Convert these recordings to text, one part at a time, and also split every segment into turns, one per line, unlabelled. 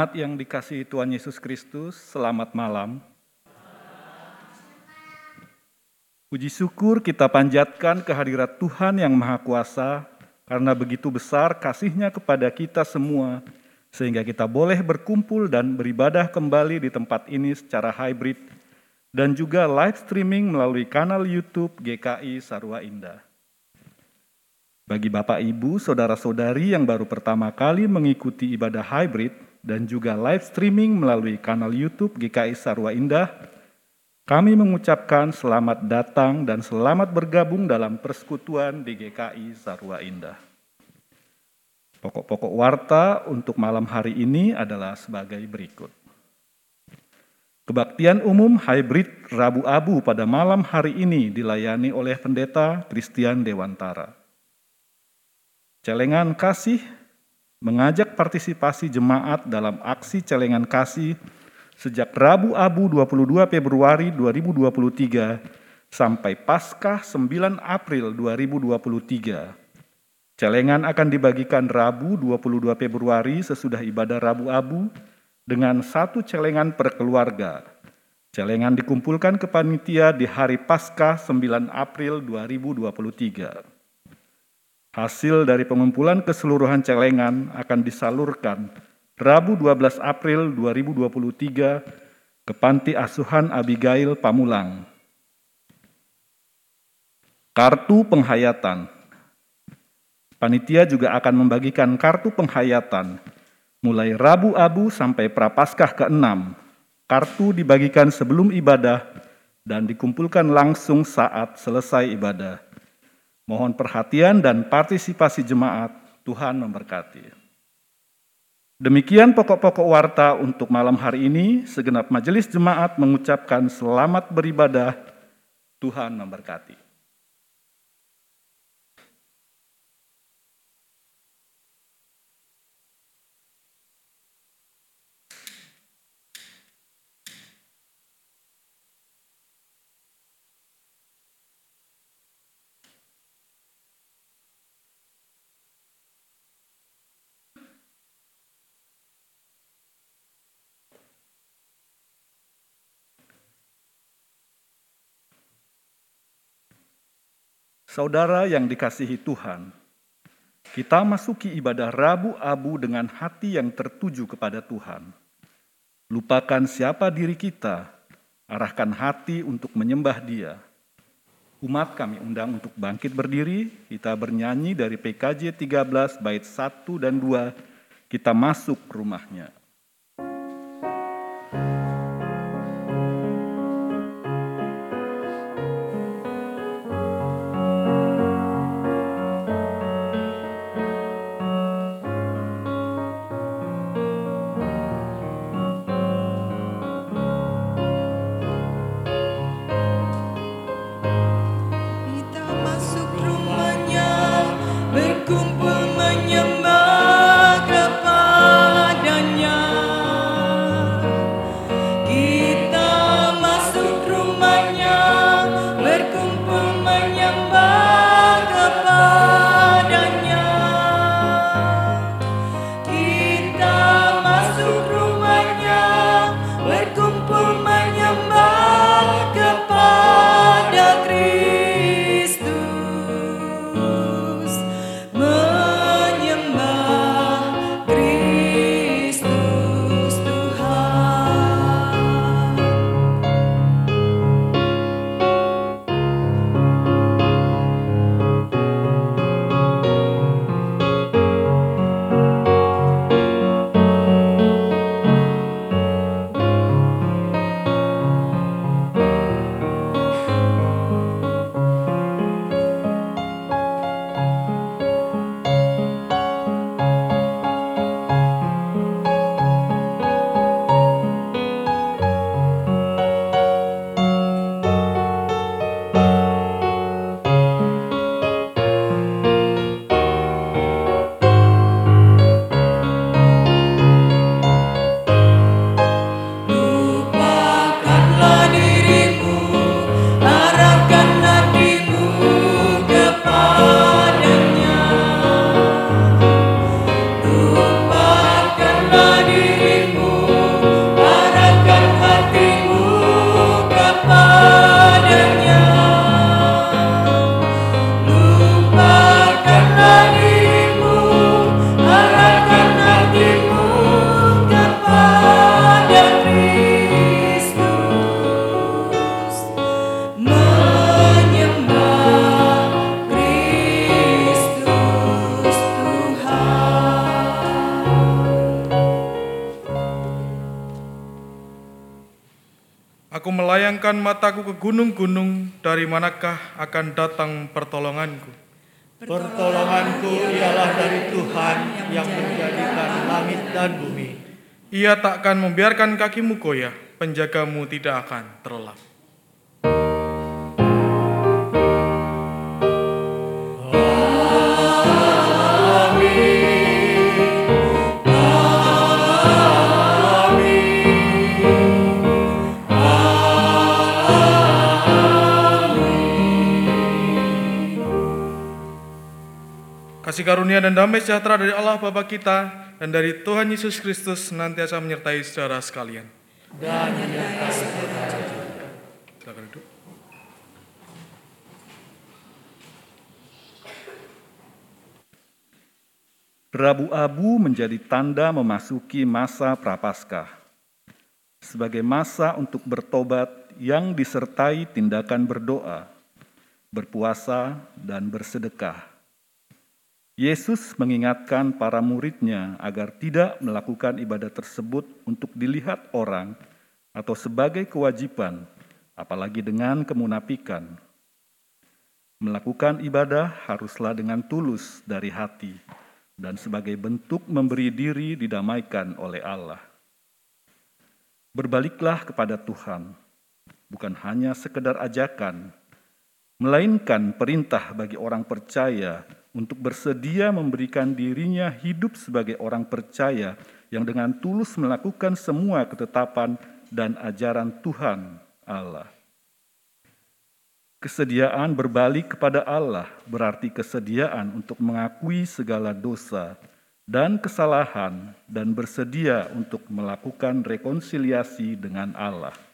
Jemaat yang dikasihi Tuhan Yesus Kristus, selamat malam. Puji syukur kita panjatkan kehadirat Tuhan yang Maha Kuasa, karena begitu besar kasih-Nya kepada kita semua, sehingga kita boleh berkumpul dan beribadah kembali di tempat ini secara hybrid, dan juga live streaming melalui kanal YouTube GKI Sarwa Indah. Bagi Bapak, Ibu, saudara-saudari yang baru pertama kali mengikuti ibadah hybrid dan juga live streaming melalui kanal YouTube GKI Sarwa Indah, kami mengucapkan selamat datang dan selamat bergabung dalam persekutuan di GKI Sarwa Indah. Pokok-pokok warta untuk malam hari ini adalah sebagai berikut. Kebaktian umum hybrid Rabu Abu pada malam hari ini dilayani oleh Pendeta Christian Dewantara. Celengan kasih mengajak partisipasi jemaat dalam aksi celengan kasih sejak Rabu Abu 22 Februari 2023 sampai Paskah 9 April 2023. Celengan akan dibagikan Rabu 22 Februari sesudah ibadah Rabu Abu dengan satu celengan per keluarga. Celengan dikumpulkan ke panitia di hari Paskah 9 April 2023. Hasil dari pengumpulan keseluruhan celengan akan disalurkan Rabu 12 April 2023 ke Panti Asuhan Abigail Pamulang. Kartu penghayatan. Panitia juga akan membagikan kartu penghayatan mulai Rabu Abu sampai Prapaskah ke-6. Kartu dibagikan sebelum ibadah dan dikumpulkan langsung saat selesai ibadah. Mohon perhatian dan partisipasi jemaat. Tuhan memberkati. Demikian pokok-pokok warta untuk malam hari ini. Segenap majelis jemaat mengucapkan selamat beribadah. Tuhan memberkati. Saudara yang dikasihi Tuhan, kita masuki ibadah Rabu Abu dengan hati yang tertuju kepada Tuhan. Lupakan siapa diri kita, arahkan hati untuk menyembah Dia. Umat kami undang untuk bangkit berdiri, kita bernyanyi dari PKJ 13 bait 1 dan 2, kita masuk rumahnya.
Gunung-gunung, dari manakah akan datang pertolonganku?
Pertolonganku ialah dari Tuhan yang menjadikan langit dan bumi.
Ia takkan membiarkan kakimu goyah, penjagamu tidak akan terlelap. Kasih karunia dan damai sejahtera dari Allah Bapa kita dan dari Tuhan Yesus Kristus senantiasa menyertai saudara sekalian.
Dan menyertai
Silakan duduk.
Rabu Abu menjadi tanda memasuki masa Prapaskah. Sebagai masa untuk bertobat yang disertai tindakan berdoa, berpuasa, dan bersedekah. Yesus mengingatkan para muridnya agar tidak melakukan ibadah tersebut untuk dilihat orang atau sebagai kewajiban, apalagi dengan kemunafikan. Melakukan ibadah haruslah dengan tulus dari hati dan sebagai bentuk memberi diri didamaikan oleh Allah. Berbaliklah kepada Tuhan, bukan hanya sekedar ajakan, melainkan perintah bagi orang percaya untuk bersedia memberikan dirinya hidup sebagai orang percaya yang dengan tulus melakukan semua ketetapan dan ajaran Tuhan Allah. Kesediaan berbalik kepada Allah berarti kesediaan untuk mengakui segala dosa dan kesalahan dan bersedia untuk melakukan rekonsiliasi dengan Allah.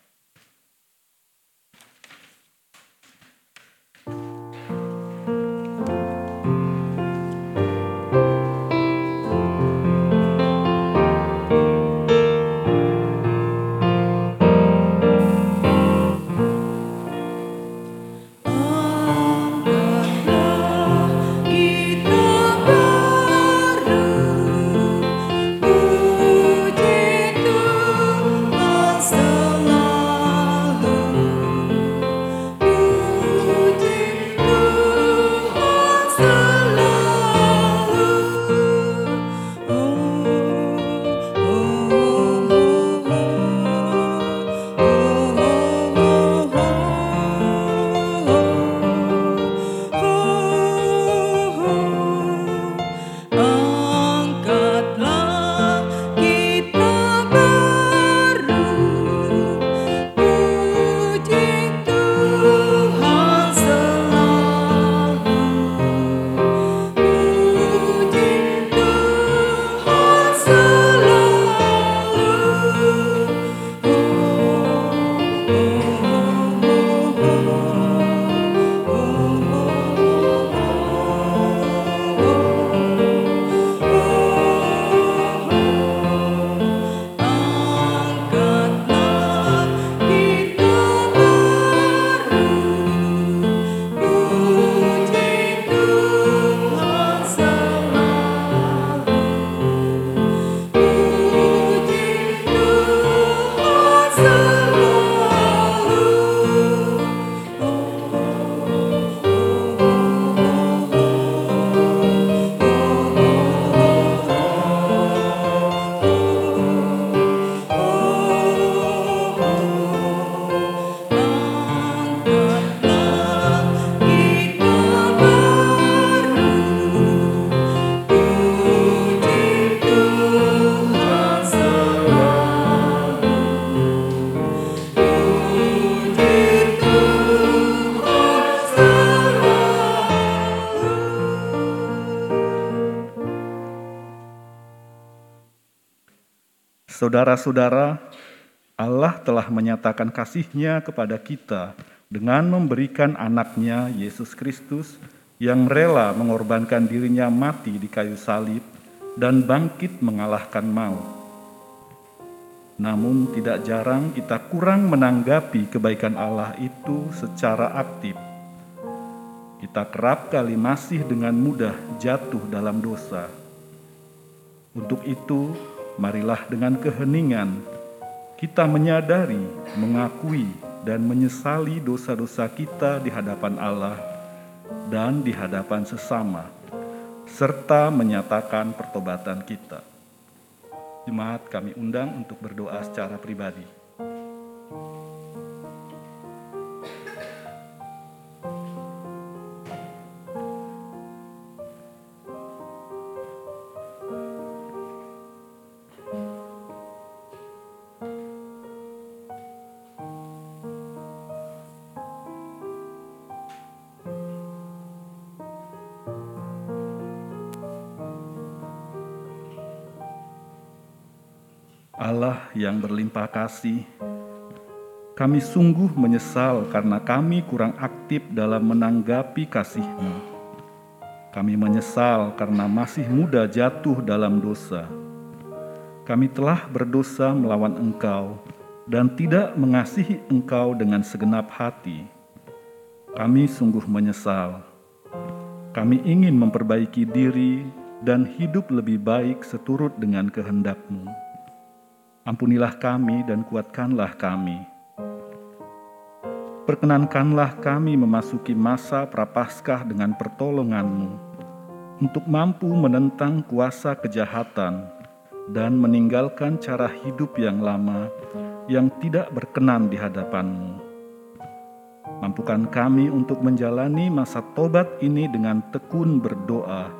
Saudara-saudara, Allah telah menyatakan kasih-Nya kepada kita dengan memberikan anaknya Yesus Kristus yang rela mengorbankan dirinya mati di kayu salib dan bangkit mengalahkan maut. Namun tidak jarang kita kurang menanggapi kebaikan Allah itu secara aktif. Kita kerap kali masih dengan mudah jatuh dalam dosa. Untuk itu, marilah dengan keheningan kita menyadari, mengakui,
dan menyesali dosa-dosa kita di hadapan Allah dan di hadapan sesama, serta menyatakan pertobatan kita. Jemaat kami undang untuk berdoa secara pribadi. Allah yang berlimpah kasih, kami sungguh menyesal karena kami kurang aktif dalam menanggapi kasih-Mu. Kami menyesal karena masih muda jatuh dalam dosa. Kami telah berdosa melawan Engkau dan tidak mengasihi Engkau dengan segenap hati. Kami sungguh menyesal. Kami ingin memperbaiki diri dan hidup lebih baik seturut dengan kehendak-Mu. Ampunilah kami dan kuatkanlah kami. Perkenankanlah kami memasuki masa prapaskah dengan pertolongan-Mu untuk mampu menentang kuasa kejahatan dan meninggalkan cara hidup yang lama yang tidak berkenan di hadapan-Mu. Mampukan kami untuk menjalani masa tobat ini dengan tekun berdoa,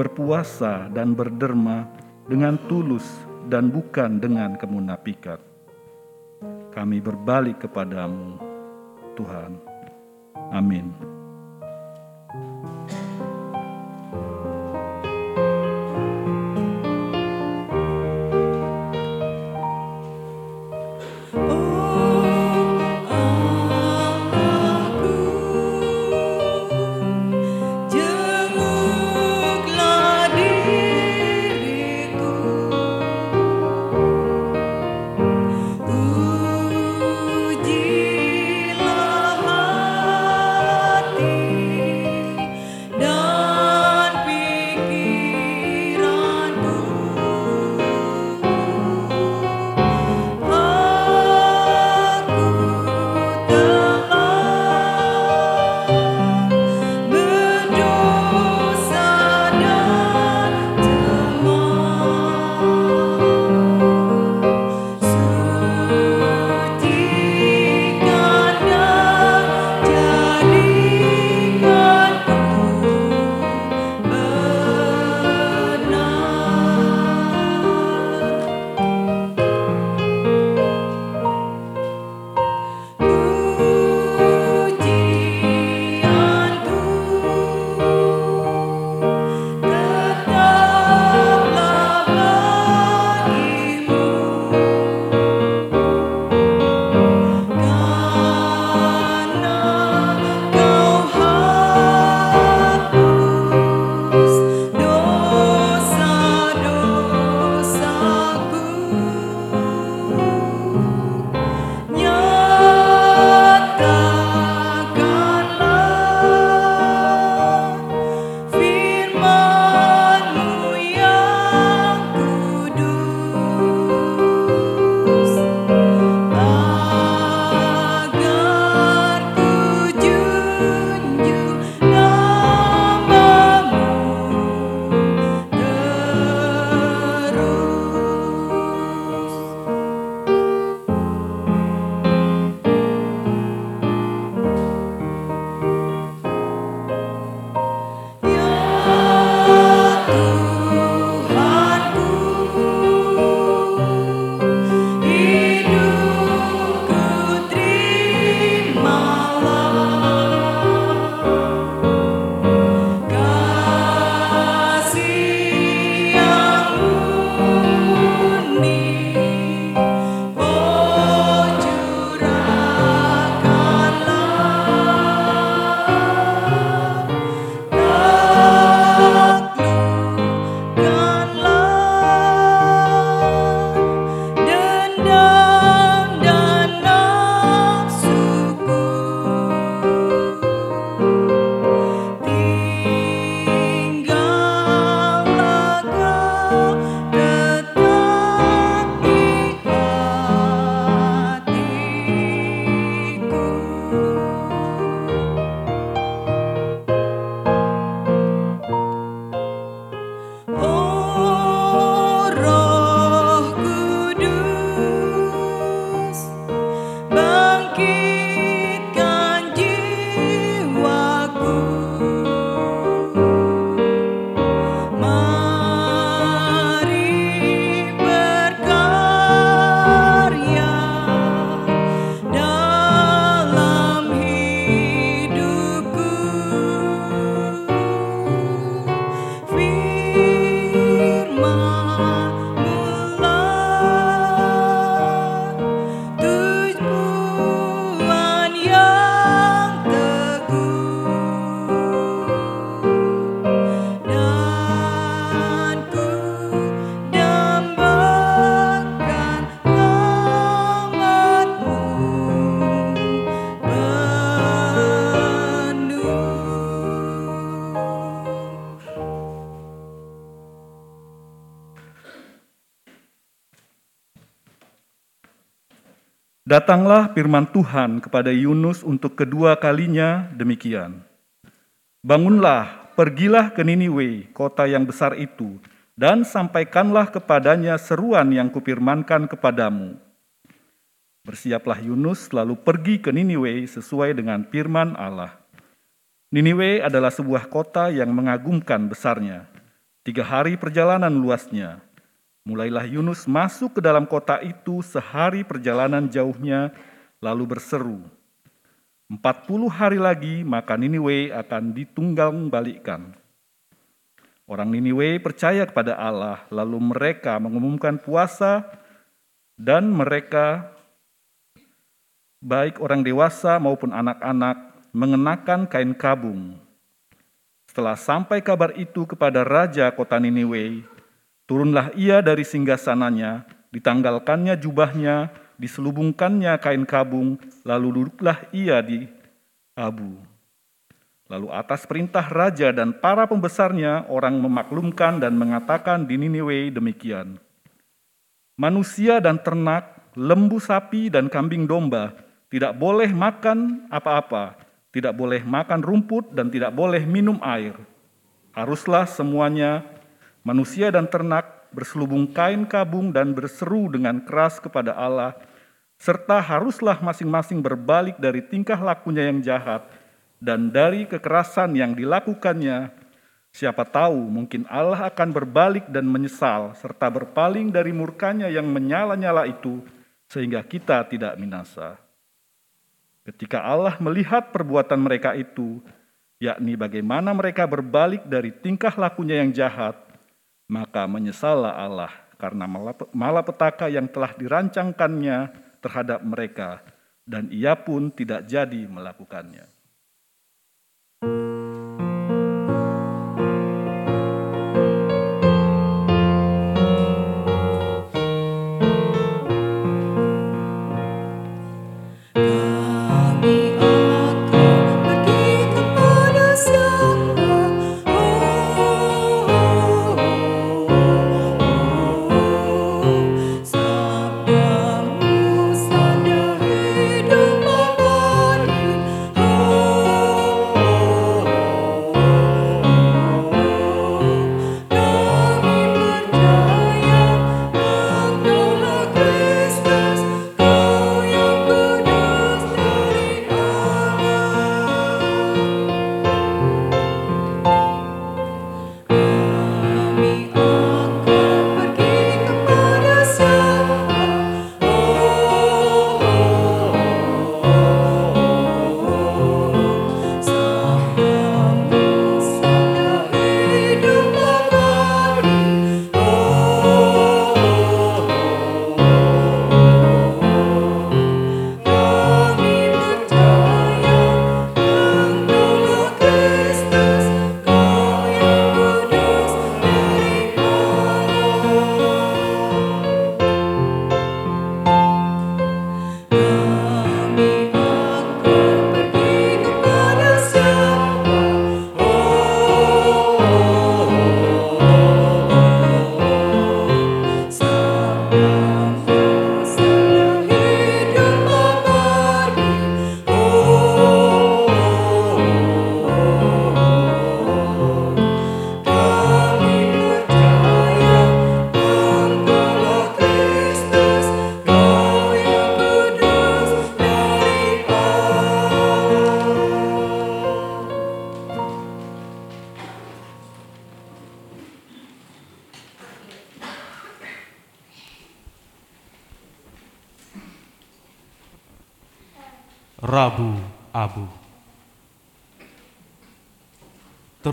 berpuasa dan berderma dengan tulus dan bukan dengan kemunafikan. Kami berbalik kepadamu, Tuhan. Amin. Datanglah firman Tuhan kepada Yunus untuk kedua kalinya demikian. Bangunlah, pergilah ke Niniwe, kota yang besar itu, dan sampaikanlah kepadanya seruan yang kupirmankan kepadamu. Bersiaplah Yunus lalu pergi ke Niniwe sesuai dengan firman Allah. Niniwe adalah sebuah kota yang mengagumkan besarnya. Tiga hari perjalanan luasnya. Mulailah Yunus masuk ke dalam kota itu sehari perjalanan jauhnya, lalu berseru, Empat puluh hari lagi maka Niniwe akan ditunggang balikkan. Orang Niniwe percaya kepada Allah, lalu mereka mengumumkan puasa dan mereka baik orang dewasa maupun anak-anak mengenakan kain kabung. Setelah sampai kabar itu kepada raja kota Niniwe, turunlah ia dari singgasananya, ditanggalkannya jubahnya, diselubungkannya kain kabung, lalu duduklah ia di abu. Lalu atas perintah raja dan para pembesarnya, orang memaklumkan dan mengatakan di Niniwe demikian. Manusia dan ternak, lembu sapi dan kambing domba tidak boleh makan apa-apa, tidak boleh makan rumput dan tidak boleh minum air. Haruslah semuanya manusia dan ternak berselubung kain kabung dan berseru dengan keras kepada Allah, serta haruslah masing-masing berbalik dari tingkah lakunya yang jahat dan dari kekerasan yang dilakukannya. Siapa tahu mungkin Allah akan berbalik dan menyesal serta berpaling dari murkanya yang menyala-nyala itu sehingga kita tidak binasa. Ketika Allah melihat perbuatan mereka itu, yakni bagaimana mereka berbalik dari tingkah lakunya yang jahat, maka menyesallah Allah karena malapetaka yang telah dirancangkannya terhadap mereka, dan ia pun tidak jadi melakukannya.
Kami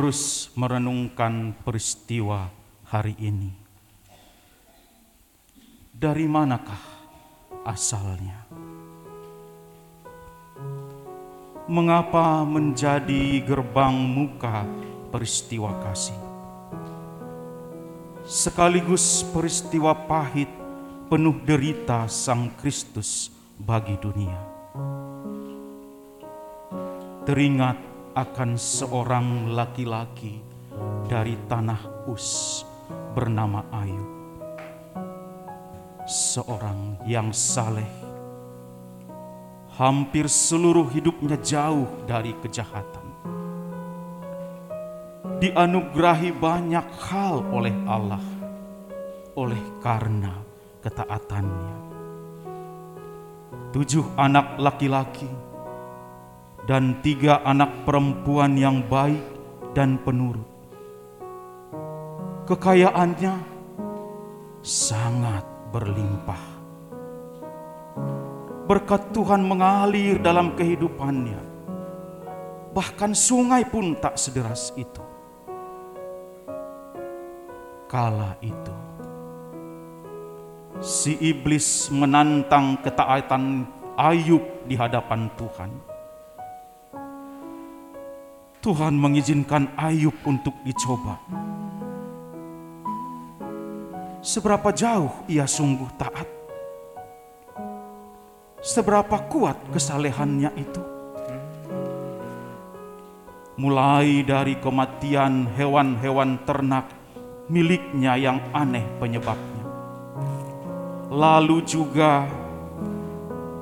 Terus merenungkan peristiwa hari ini. Dari manakah asalnya? Mengapa menjadi gerbang muka peristiwa kasih? Sekaligus peristiwa pahit penuh derita Sang Kristus bagi dunia teringat akan seorang laki-laki dari tanah Us bernama Ayub. Seorang yang saleh, hampir seluruh hidupnya jauh dari kejahatan. Dianugerahi banyak hal oleh Allah, oleh karena ketaatannya. Tujuh anak laki-laki dan tiga anak perempuan yang baik dan penurut. Kekayaannya sangat berlimpah. Berkat Tuhan mengalir dalam kehidupannya. Bahkan sungai pun tak sederas itu. Kala itu, si iblis menantang ketaatan Ayub di hadapan Tuhan. Tuhan mengizinkan Ayub untuk dicoba. Seberapa jauh ia sungguh taat? Seberapa kuat kesalehannya itu? Mulai dari kematian hewan-hewan ternak miliknya yang aneh penyebabnya. Lalu juga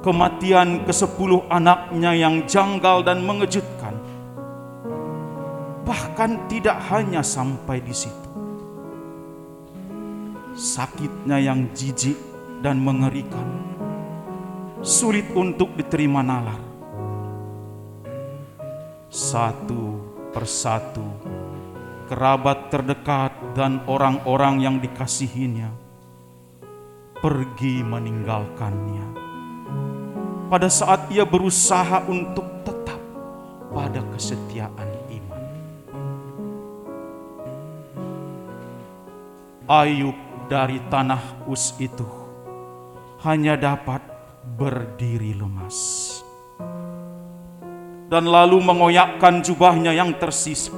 kematian kesepuluh anaknya yang janggal dan mengejutkan. Bahkan tidak hanya sampai di situ. Sakitnya yang jijik dan mengerikan. Sulit untuk diterima nalar. Satu persatu kerabat terdekat dan orang-orang yang dikasihinya pergi meninggalkannya. Pada saat ia berusaha untuk tetap pada kesetiaan Ayub dari tanah Us itu hanya dapat berdiri lemas. Dan lalu mengoyakkan jubahnya yang tersisa.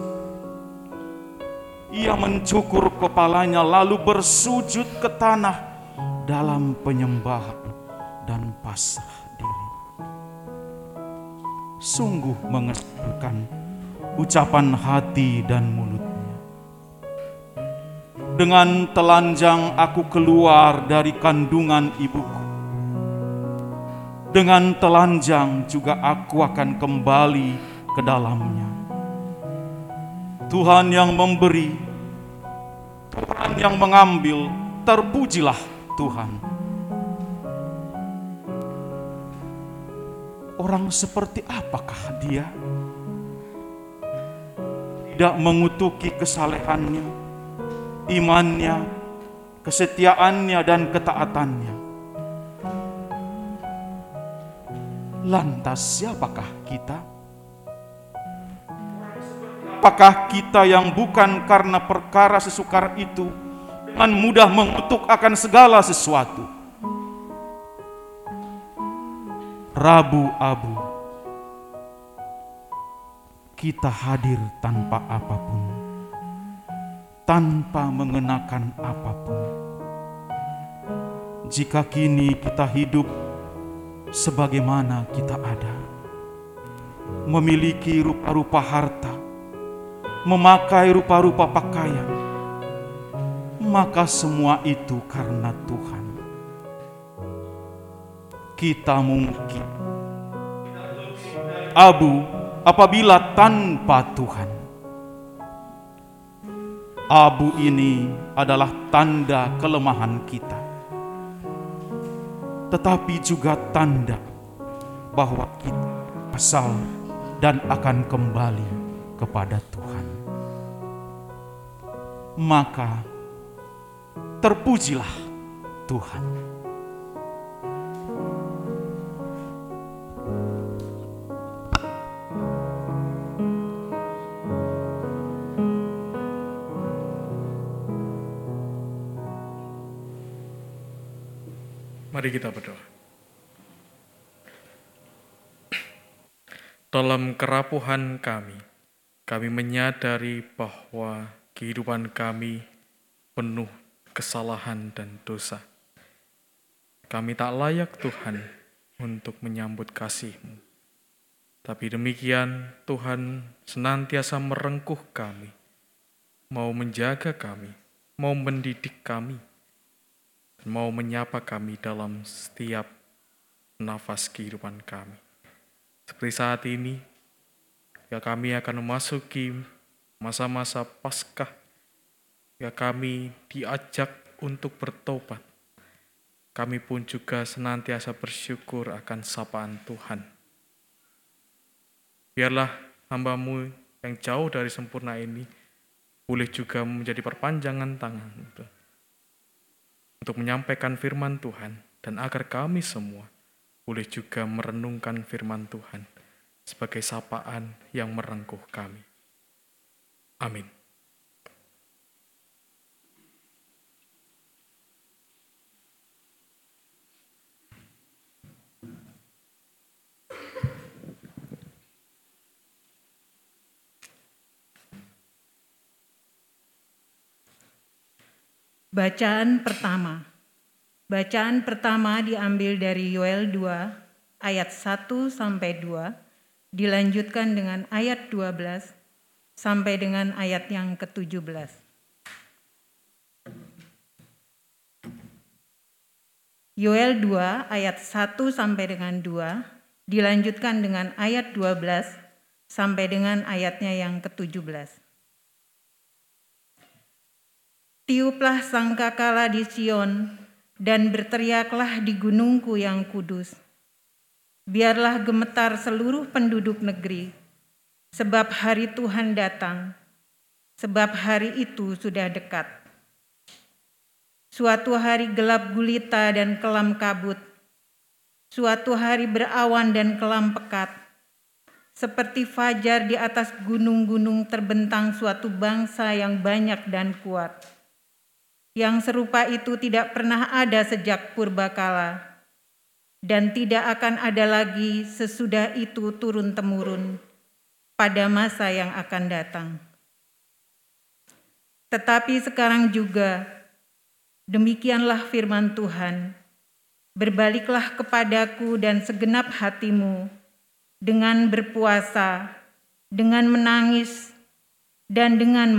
Ia mencukur kepalanya lalu bersujud ke tanah dalam penyembahan dan pasrah diri. Sungguh mengesankan ucapan hati dan mulutnya. Dengan telanjang aku keluar dari kandungan ibuku. Dengan telanjang juga aku akan kembali ke dalamnya. Tuhan yang memberi, Tuhan yang mengambil, terpujilah Tuhan. Orang seperti apakah dia? Tidak mengutuki kesalehannya, imannya, kesetiaannya, dan ketaatannya. Lantas siapakah kita? Apakah kita yang bukan karena perkara sesukar itu dengan mudah mengutuk akan segala sesuatu? Rabu-abu, kita hadir tanpa apa pun, tanpa mengenakan apa pun. Jika kini kita hidup sebagaimana kita ada, memiliki rupa-rupa harta, memakai rupa-rupa pakaian, maka semua itu karena Tuhan. Kita mungkin abu apabila tanpa Tuhan. Abu ini adalah tanda kelemahan kita, tetapi juga tanda bahwa kita asal dan akan kembali kepada Tuhan. Maka terpujilah Tuhan.
Mari kita berdoa. Dalam kerapuhan kami, kami menyadari bahwa kehidupan kami penuh kesalahan dan dosa. Kami tak layak Tuhan untuk menyambut kasih-Mu. Tapi demikian Tuhan senantiasa merengkuh kami, mau menjaga kami, mau mendidik kami, dan mau menyapa kami dalam setiap nafas kehidupan kami. Seperti saat ini, ya kami akan memasuki masa-masa Paskah. Ya kami diajak untuk bertobat. Kami pun juga senantiasa bersyukur akan sapaan Tuhan. Biarlah hambamu yang jauh dari sempurna ini boleh juga menjadi perpanjangan tangan untuk menyampaikan firman Tuhan dan agar kami semua boleh juga merenungkan firman Tuhan sebagai sapaan yang merengkuh kami. Amin.
Bacaan pertama. Bacaan pertama diambil dari Yoel 2 ayat 1 sampai 2, dilanjutkan dengan ayat 12 sampai dengan ayat yang ke-17. Yoel 2 ayat 1 sampai dengan 2, dilanjutkan dengan ayat 12 sampai dengan ayatnya yang ke-17. Tiuplah sangkakala di Sion dan berteriaklah di gunungku yang kudus. Biarlah gemetar seluruh penduduk negeri, sebab hari Tuhan datang, sebab hari itu sudah dekat. Suatu hari gelap gulita dan kelam kabut, suatu hari berawan dan kelam pekat, seperti fajar di atas gunung-gunung terbentang suatu bangsa yang banyak dan kuat yang serupa itu tidak pernah ada sejak purbakala dan tidak akan ada lagi sesudah itu turun-temurun pada masa yang akan datang. Tetapi sekarang juga demikianlah firman Tuhan, berbaliklah kepadaku dan segenap hatimu dengan berpuasa, dengan menangis, dan dengan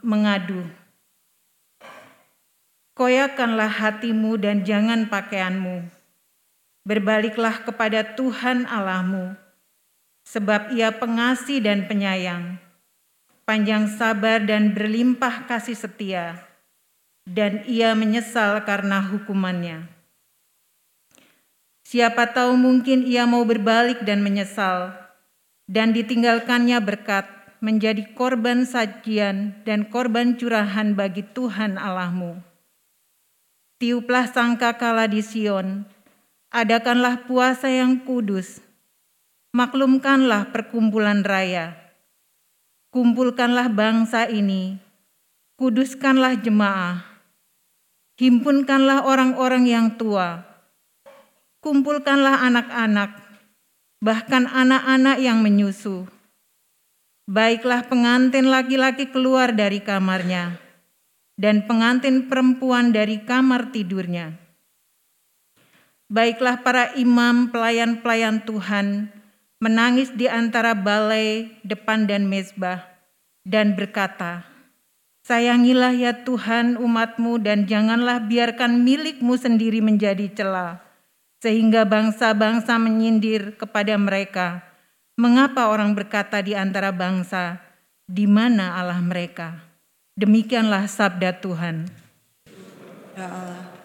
mengadu Koyakanlah hatimu dan jangan pakaianmu. Berbaliklah kepada Tuhan Allahmu, sebab Ia pengasih dan penyayang, panjang sabar dan berlimpah kasih setia, dan Ia menyesal karena hukumannya. Siapa tahu mungkin Ia mau berbalik dan menyesal, dan ditinggalkannya berkat menjadi korban sajian dan korban curahan bagi Tuhan Allahmu Tiuplah sangkakala di Sion, adakanlah puasa yang kudus, maklumkanlah perkumpulan raya, kumpulkanlah bangsa ini, kuduskanlah jemaah, himpunkanlah orang-orang yang tua, kumpulkanlah anak-anak, bahkan anak-anak yang menyusu. Baiklah pengantin laki-laki keluar dari kamarnya dan pengantin perempuan dari kamar tidurnya. Baiklah para imam pelayan-pelayan Tuhan menangis di antara balai, depan dan mezbah, dan berkata, Sayangilah ya Tuhan umatmu dan janganlah biarkan milikmu sendiri menjadi celah, sehingga bangsa-bangsa menyindir kepada mereka, mengapa orang berkata di antara bangsa, di mana Allah mereka?' Demikianlah sabda Tuhan.
Ya Allah.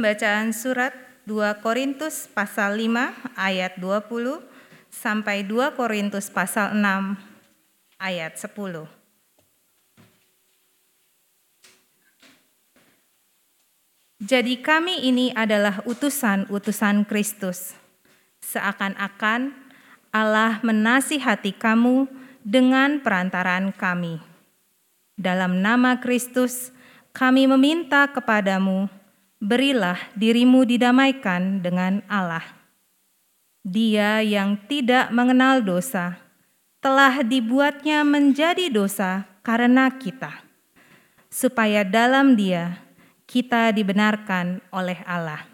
Pembacaan surat 2 Korintus pasal 5 ayat 20 sampai 2 Korintus pasal 6 ayat 10. Jadi kami ini adalah utusan-utusan Kristus. Seakan-akan Allah menasihati kamu dengan perantaraan kami. Dalam nama Kristus, kami meminta kepadamu, berilah dirimu didamaikan dengan Allah. Dia yang tidak mengenal dosa, telah dibuatnya menjadi dosa karena kita, supaya dalam dia kita dibenarkan oleh Allah.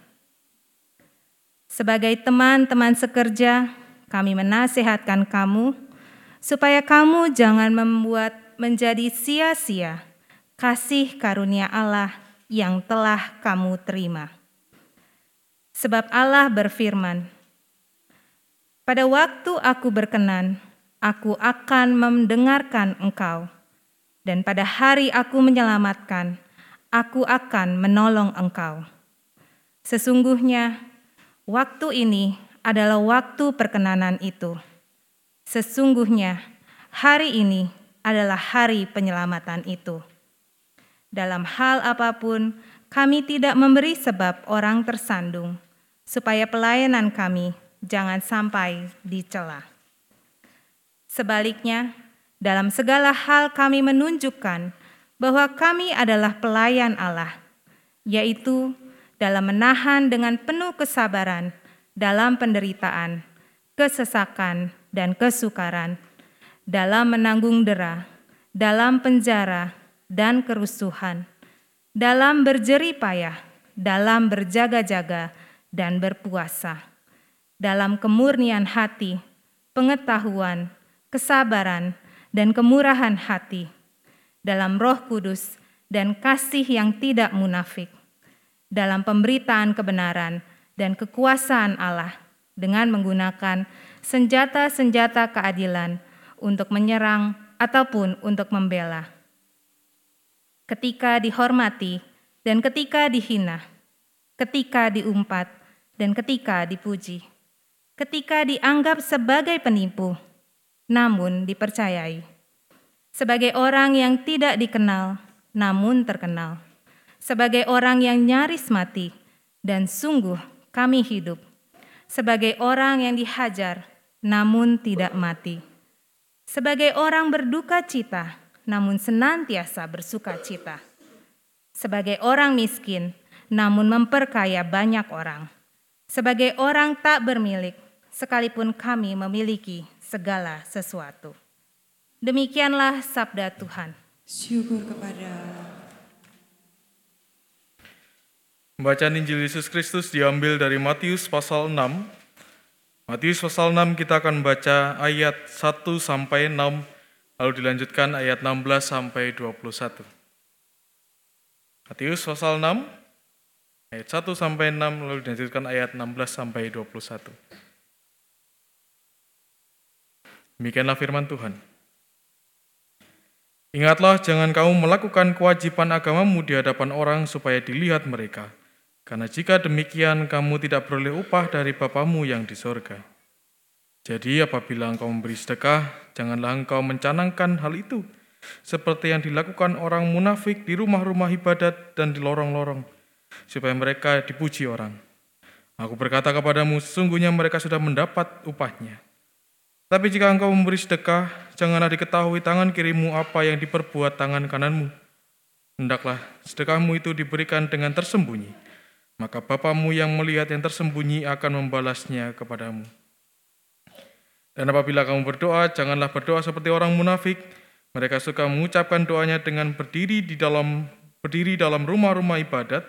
Sebagai teman-teman sekerja, kami menasihatkan kamu supaya kamu jangan membuat menjadi sia-sia kasih karunia Allah yang telah kamu terima. Sebab Allah berfirman, "Pada waktu aku berkenan, aku akan mendengarkan engkau, dan pada hari aku menyelamatkan, aku akan menolong engkau." Sesungguhnya, waktu ini adalah waktu perkenanan itu. Sesungguhnya, hari ini adalah hari penyelamatan itu. Dalam hal apa pun, kami tidak memberi sebab orang tersandung, supaya pelayanan kami jangan sampai dicela. Sebaliknya, dalam segala hal kami menunjukkan bahwa kami adalah pelayan Allah, yaitu dalam menahan dengan penuh kesabaran dalam penderitaan, kesesakan, dan kesukaran, dalam menanggung dera, dalam penjara, dan kerusuhan, dalam berjerih payah, dalam berjaga-jaga, dan berpuasa, dalam kemurnian hati, pengetahuan, kesabaran, dan kemurahan hati, dalam roh kudus dan kasih yang tidak munafik, dalam pemberitaan kebenaran dan kekuasaan Allah dengan menggunakan senjata-senjata keadilan untuk menyerang ataupun untuk membela. Ketika dihormati dan ketika dihina, ketika diumpat dan ketika dipuji, ketika dianggap sebagai penipu, namun dipercayai, sebagai orang yang tidak dikenal namun terkenal, sebagai orang yang nyaris mati dan sungguh kami hidup, sebagai orang yang dihajar namun tidak mati. Sebagai orang berduka cita, namun senantiasa bersuka cita. Sebagai orang miskin, namun memperkaya banyak orang. Sebagai orang tak bermilik, sekalipun kami memiliki segala sesuatu. Demikianlah sabda Tuhan.
Syukur kepada.
Bacaan Injil Yesus Kristus diambil dari Matius pasal 6 Matius pasal 6 kita akan baca ayat 1 sampai 6 lalu dilanjutkan ayat 16 sampai 21. Matius pasal 6 ayat 1 sampai 6 lalu dilanjutkan ayat 16 sampai 21. Demikianlah firman Tuhan. Ingatlah jangan kamu melakukan kewajiban agamamu di hadapan orang supaya dilihat mereka. Karena jika demikian, kamu tidak beroleh upah dari Bapamu yang di sorga. Jadi apabila engkau memberi sedekah, janganlah engkau mencanangkan hal itu, seperti yang dilakukan orang munafik di rumah-rumah ibadat dan di lorong-lorong, supaya mereka dipuji orang. Aku berkata kepadamu, sesungguhnya mereka sudah mendapat upahnya. Tapi jika engkau memberi sedekah, janganlah diketahui tangan kirimu apa yang diperbuat tangan kananmu. Hendaklah sedekahmu itu diberikan dengan tersembunyi, maka Bapamu yang melihat yang tersembunyi akan membalasnya kepadamu. Dan apabila kamu berdoa, janganlah berdoa seperti orang munafik. Mereka suka mengucapkan doanya dengan berdiri di dalam berdiri dalam rumah-rumah ibadat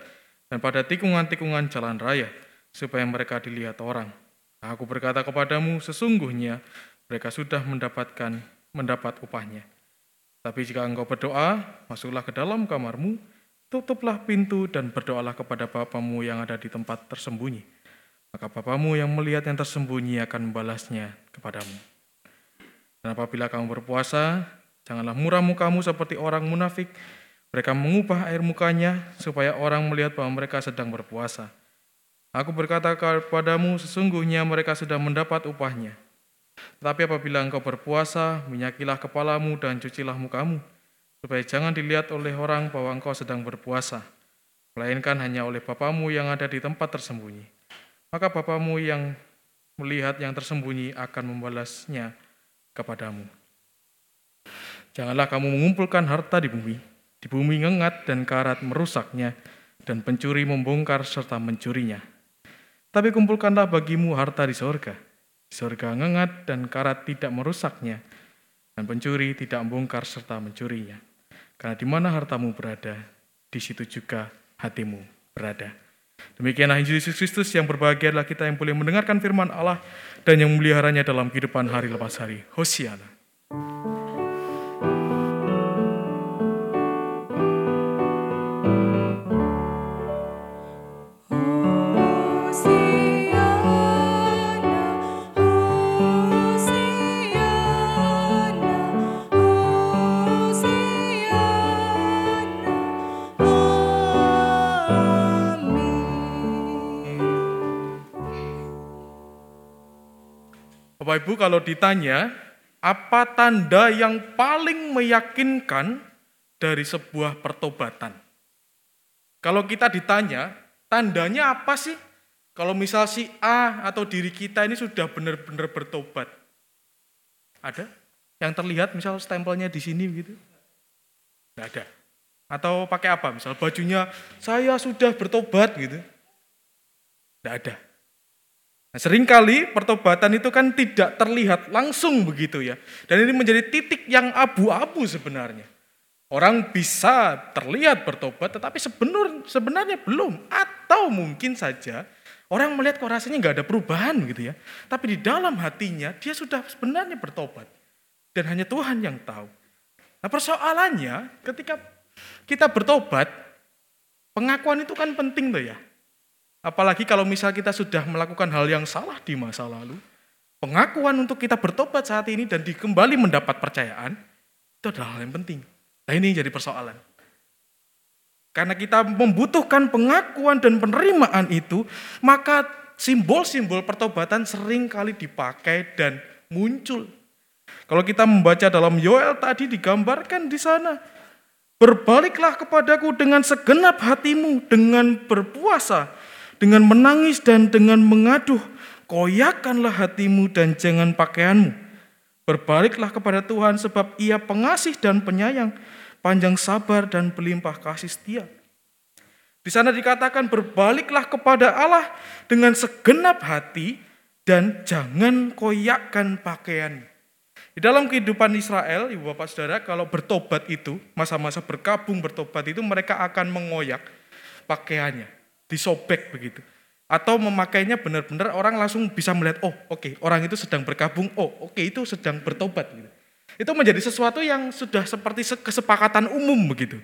dan pada tikungan-tikungan jalan raya, supaya mereka dilihat orang. Aku berkata kepadamu, sesungguhnya mereka sudah mendapatkan mendapat upahnya. Tapi jika engkau berdoa, masuklah ke dalam kamarmu, Tutuplah pintu dan berdoalah kepada Bapamu yang ada di tempat tersembunyi. Maka Bapamu yang melihat yang tersembunyi akan membalasnya kepadamu. Dan apabila kamu berpuasa, janganlah murah mukamu seperti orang munafik. Mereka mengubah air mukanya supaya orang melihat bahwa mereka sedang berpuasa. Aku berkata kepadamu, sesungguhnya mereka sudah mendapat upahnya. Tetapi apabila engkau berpuasa, minyakilah kepalamu dan cucilah mukamu, supaya jangan dilihat oleh orang bahwa engkau sedang berpuasa, melainkan hanya oleh Bapamu yang ada di tempat tersembunyi. Maka Bapamu yang melihat yang tersembunyi akan membalasnya kepadamu. Janganlah kamu mengumpulkan harta di bumi, di bumi ngengat dan karat merusaknya, dan pencuri membongkar serta mencurinya. Tapi kumpulkanlah bagimu harta di sorga. Di sorga ngengat dan karat tidak merusaknya, dan pencuri tidak membongkar serta mencurinya. Karena di mana hartamu berada, di situ juga hatimu berada. Demikianlah Injil Yesus Kristus yang berbahagia adalah kita yang boleh mendengarkan firman Allah dan yang memeliharanya dalam kehidupan hari lepas hari. Hosiana. Bapak Ibu kalau ditanya, apa tanda yang paling meyakinkan dari sebuah pertobatan? Kalau kita ditanya, tandanya apa sih? Kalau misal si A atau diri kita ini sudah benar-benar bertobat. Ada? Yang terlihat misal stempelnya di sini gitu? Tidak ada. Atau pakai apa? Misal bajunya, saya sudah bertobat gitu. Tidak ada. Nah, sering kali pertobatan itu kan tidak terlihat langsung begitu ya. Dan ini menjadi titik yang abu-abu sebenarnya. Orang bisa terlihat bertobat tetapi sebenar, sebenarnya belum. Atau mungkin saja orang melihat kok rasanya nggak ada perubahan gitu ya. Tapi di dalam hatinya dia sudah sebenarnya bertobat. Dan hanya Tuhan yang tahu. Nah persoalannya ketika kita bertobat, pengakuan itu kan penting tuh ya. Apalagi kalau misal kita sudah melakukan hal yang salah di masa lalu, pengakuan untuk kita bertobat saat ini dan dikembali mendapat percayaan, itu adalah hal yang penting. Nah ini jadi persoalan. Karena kita membutuhkan pengakuan dan penerimaan itu, maka simbol-simbol pertobatan sering kali dipakai dan muncul. Kalau kita membaca dalam Yoel tadi digambarkan di sana, Berbaliklah kepadaku dengan segenap hatimu, dengan berpuasa, dengan menangis dan dengan mengaduh. Koyakanlah hatimu dan jangan pakaianmu. Berbaliklah kepada Tuhan sebab ia pengasih dan penyayang, panjang sabar dan berlimpah kasih setia. Di sana dikatakan berbaliklah kepada Allah dengan segenap hati dan jangan koyakkan pakaian. Di dalam kehidupan Israel, ibu bapak saudara, kalau bertobat itu, masa-masa berkabung bertobat itu mereka akan mengoyak pakaiannya, disobek begitu. Atau memakainya benar-benar orang langsung bisa melihat, oh oke orang itu sedang berkabung, oh oke itu sedang bertobat. Gitu. Itu menjadi sesuatu yang sudah seperti kesepakatan umum begitu.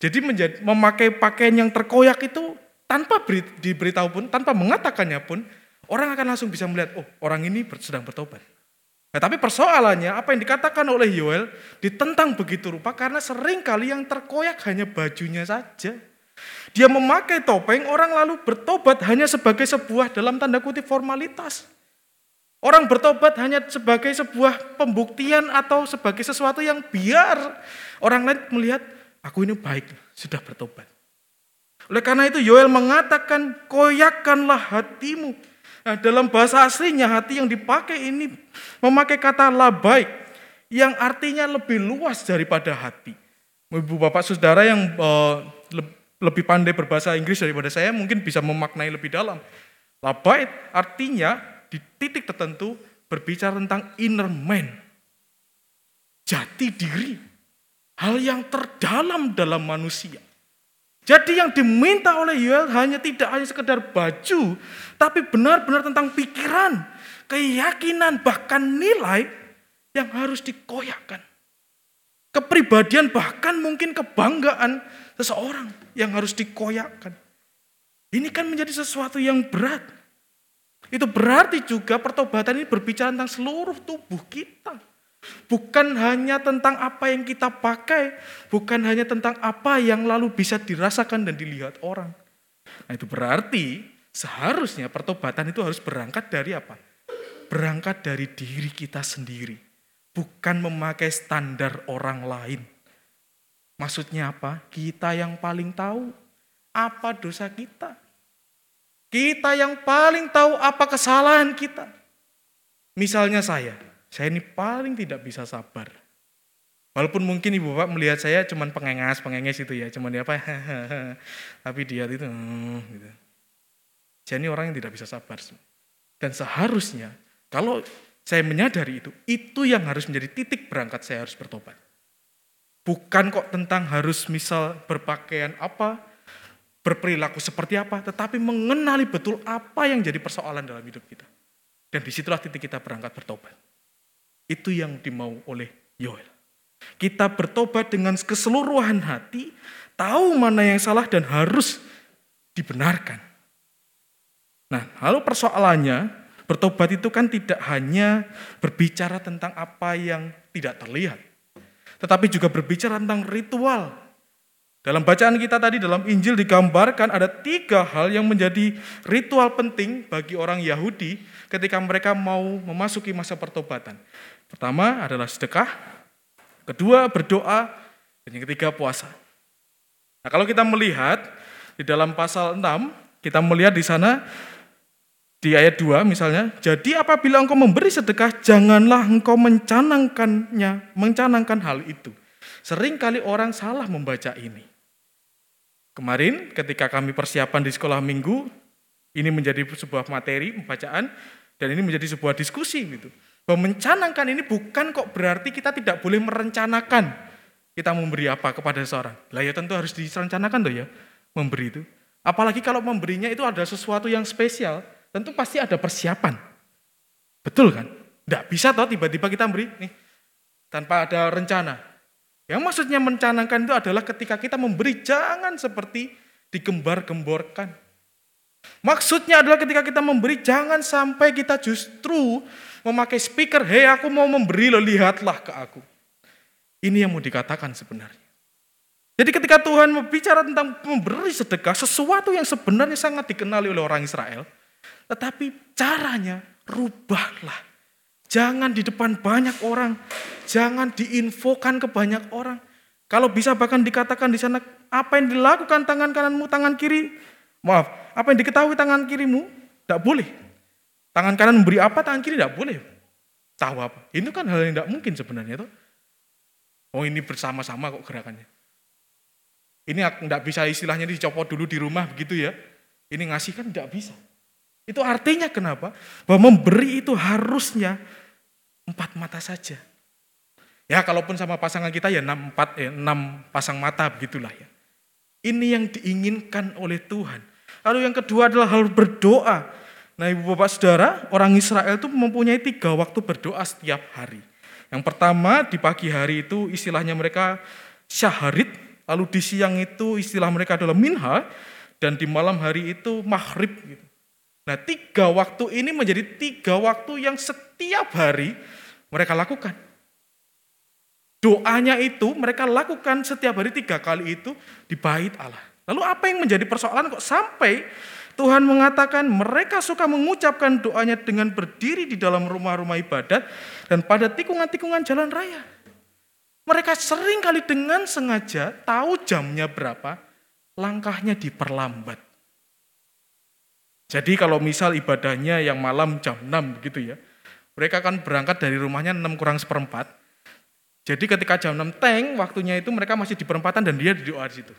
Jadi menjadi, memakai pakaian yang terkoyak itu tanpa beri, diberitahu pun, tanpa mengatakannya pun, orang akan langsung bisa melihat, oh orang ini sedang bertobat. Nah, tapi persoalannya apa yang dikatakan oleh Yoel ditentang begitu rupa karena sering kali yang terkoyak hanya bajunya saja. Dia memakai topeng, orang lalu bertobat hanya sebagai sebuah dalam tanda kutip formalitas. Orang bertobat hanya sebagai sebuah pembuktian atau sebagai sesuatu yang biar orang lain melihat, aku ini baik, sudah bertobat. Oleh karena itu Yoel mengatakan, koyakkanlah hatimu. Nah, dalam bahasa aslinya hati yang dipakai ini memakai kata labai yang artinya lebih luas daripada hati. Ibu bapak saudara yang uh, lebih pandai berbahasa Inggris daripada saya mungkin bisa memaknai lebih dalam. Labai artinya di titik tertentu berbicara tentang inner man. Jati diri. Hal yang terdalam dalam manusia. Jadi yang diminta oleh Yoel hanya tidak hanya sekedar baju, tapi benar-benar tentang pikiran, keyakinan, bahkan nilai yang harus dikoyakkan. Kepribadian bahkan mungkin kebanggaan seseorang yang harus dikoyakkan. Ini kan menjadi sesuatu yang berat. Itu berarti juga pertobatan ini berbicara tentang seluruh tubuh kita. Bukan hanya tentang apa yang kita pakai, bukan hanya tentang apa yang lalu bisa dirasakan dan dilihat orang. Nah itu berarti seharusnya pertobatan itu harus berangkat dari apa? Berangkat dari diri kita sendiri. Bukan memakai standar orang lain. Maksudnya apa? Kita yang paling tahu apa dosa kita. Kita yang paling tahu apa kesalahan kita. Misalnya saya, saya ini paling tidak bisa sabar. Walaupun mungkin ibu bapak melihat saya cuman pengengas, pengenges itu ya, cuman dia apa, tapi dia itu, hmm, gitu. Saya ini orang yang tidak bisa sabar. Dan seharusnya kalau saya menyadari itu, itu yang harus menjadi titik berangkat saya harus bertobat. Bukan kok tentang harus misal berpakaian apa, berperilaku seperti apa, tetapi mengenali betul apa yang jadi persoalan dalam hidup kita. Dan di situlah titik kita berangkat bertobat. Itu yang dimau oleh Yoel. Kita bertobat dengan keseluruhan hati, tahu mana yang salah dan harus dibenarkan. Nah, lalu persoalannya, bertobat itu kan tidak hanya berbicara tentang apa yang tidak terlihat, tetapi juga berbicara tentang ritual. Dalam bacaan kita tadi dalam Injil digambarkan ada tiga hal yang menjadi ritual penting bagi orang Yahudi ketika mereka mau memasuki masa pertobatan. Pertama adalah sedekah, kedua berdoa, dan yang ketiga puasa. Nah, kalau kita melihat di dalam pasal 6, kita melihat di sana di ayat 2 misalnya, jadi apabila engkau memberi sedekah, janganlah engkau mencanangkannya, mencanangkan hal itu. Seringkali orang salah membaca ini. Kemarin ketika kami persiapan di sekolah minggu, ini menjadi sebuah materi pembacaan dan ini menjadi sebuah diskusi gitu. Bahwa mencanangkan ini bukan kok berarti kita tidak boleh merencanakan kita memberi apa kepada seorang. Lah ya tentu harus direncanakan tuh ya, memberi itu. Apalagi kalau memberinya itu ada sesuatu yang spesial, tentu pasti ada persiapan. Betul kan? Tidak bisa toh tiba-tiba kita beri nih tanpa ada rencana. Yang maksudnya mencanangkan itu adalah ketika kita memberi jangan seperti digembar-gemborkan. Maksudnya adalah ketika kita memberi jangan sampai kita justru memakai speaker, hei aku mau memberi lo lihatlah ke aku. Ini yang mau dikatakan sebenarnya. Jadi ketika Tuhan berbicara tentang memberi sedekah, sesuatu yang sebenarnya sangat dikenali oleh orang Israel, tetapi caranya rubahlah. Jangan di depan banyak orang, jangan diinfokan ke banyak orang. Kalau bisa bahkan dikatakan di sana apa yang dilakukan tangan kananmu, tangan kiri, maaf, apa yang diketahui tangan kirimu, tidak boleh. Tangan kanan memberi apa, tangan kiri tidak boleh. Tahu apa? Itu kan hal yang tidak mungkin sebenarnya. Tuh. Oh ini bersama-sama kok gerakannya. Ini tidak bisa istilahnya dicopot dulu di rumah begitu ya. Ini ngasih kan tidak bisa. Itu artinya kenapa? Bahwa memberi itu harusnya empat mata saja. Ya kalaupun sama pasangan kita ya enam, empat, ya, enam pasang mata begitulah ya. Ini yang diinginkan oleh Tuhan. Lalu yang kedua adalah hal berdoa. Nah ibu bapak saudara, orang Israel itu mempunyai tiga waktu berdoa setiap hari. Yang pertama di pagi hari itu istilahnya mereka syaharit, lalu di siang itu istilah mereka adalah minha, dan di malam hari itu maghrib. Gitu. Nah tiga waktu ini menjadi tiga waktu yang setiap hari mereka lakukan. Doanya itu mereka lakukan setiap hari tiga kali itu di bait Allah. Lalu apa yang menjadi persoalan kok sampai Tuhan mengatakan mereka suka mengucapkan doanya dengan berdiri di dalam rumah-rumah ibadat dan pada tikungan-tikungan jalan raya. Mereka sering kali dengan sengaja tahu jamnya berapa, langkahnya diperlambat. Jadi kalau misal ibadahnya yang malam jam 6 begitu ya, mereka akan berangkat dari rumahnya 6 kurang seperempat. Jadi ketika jam 6 teng, waktunya itu mereka masih di perempatan dan dia di doa di situ.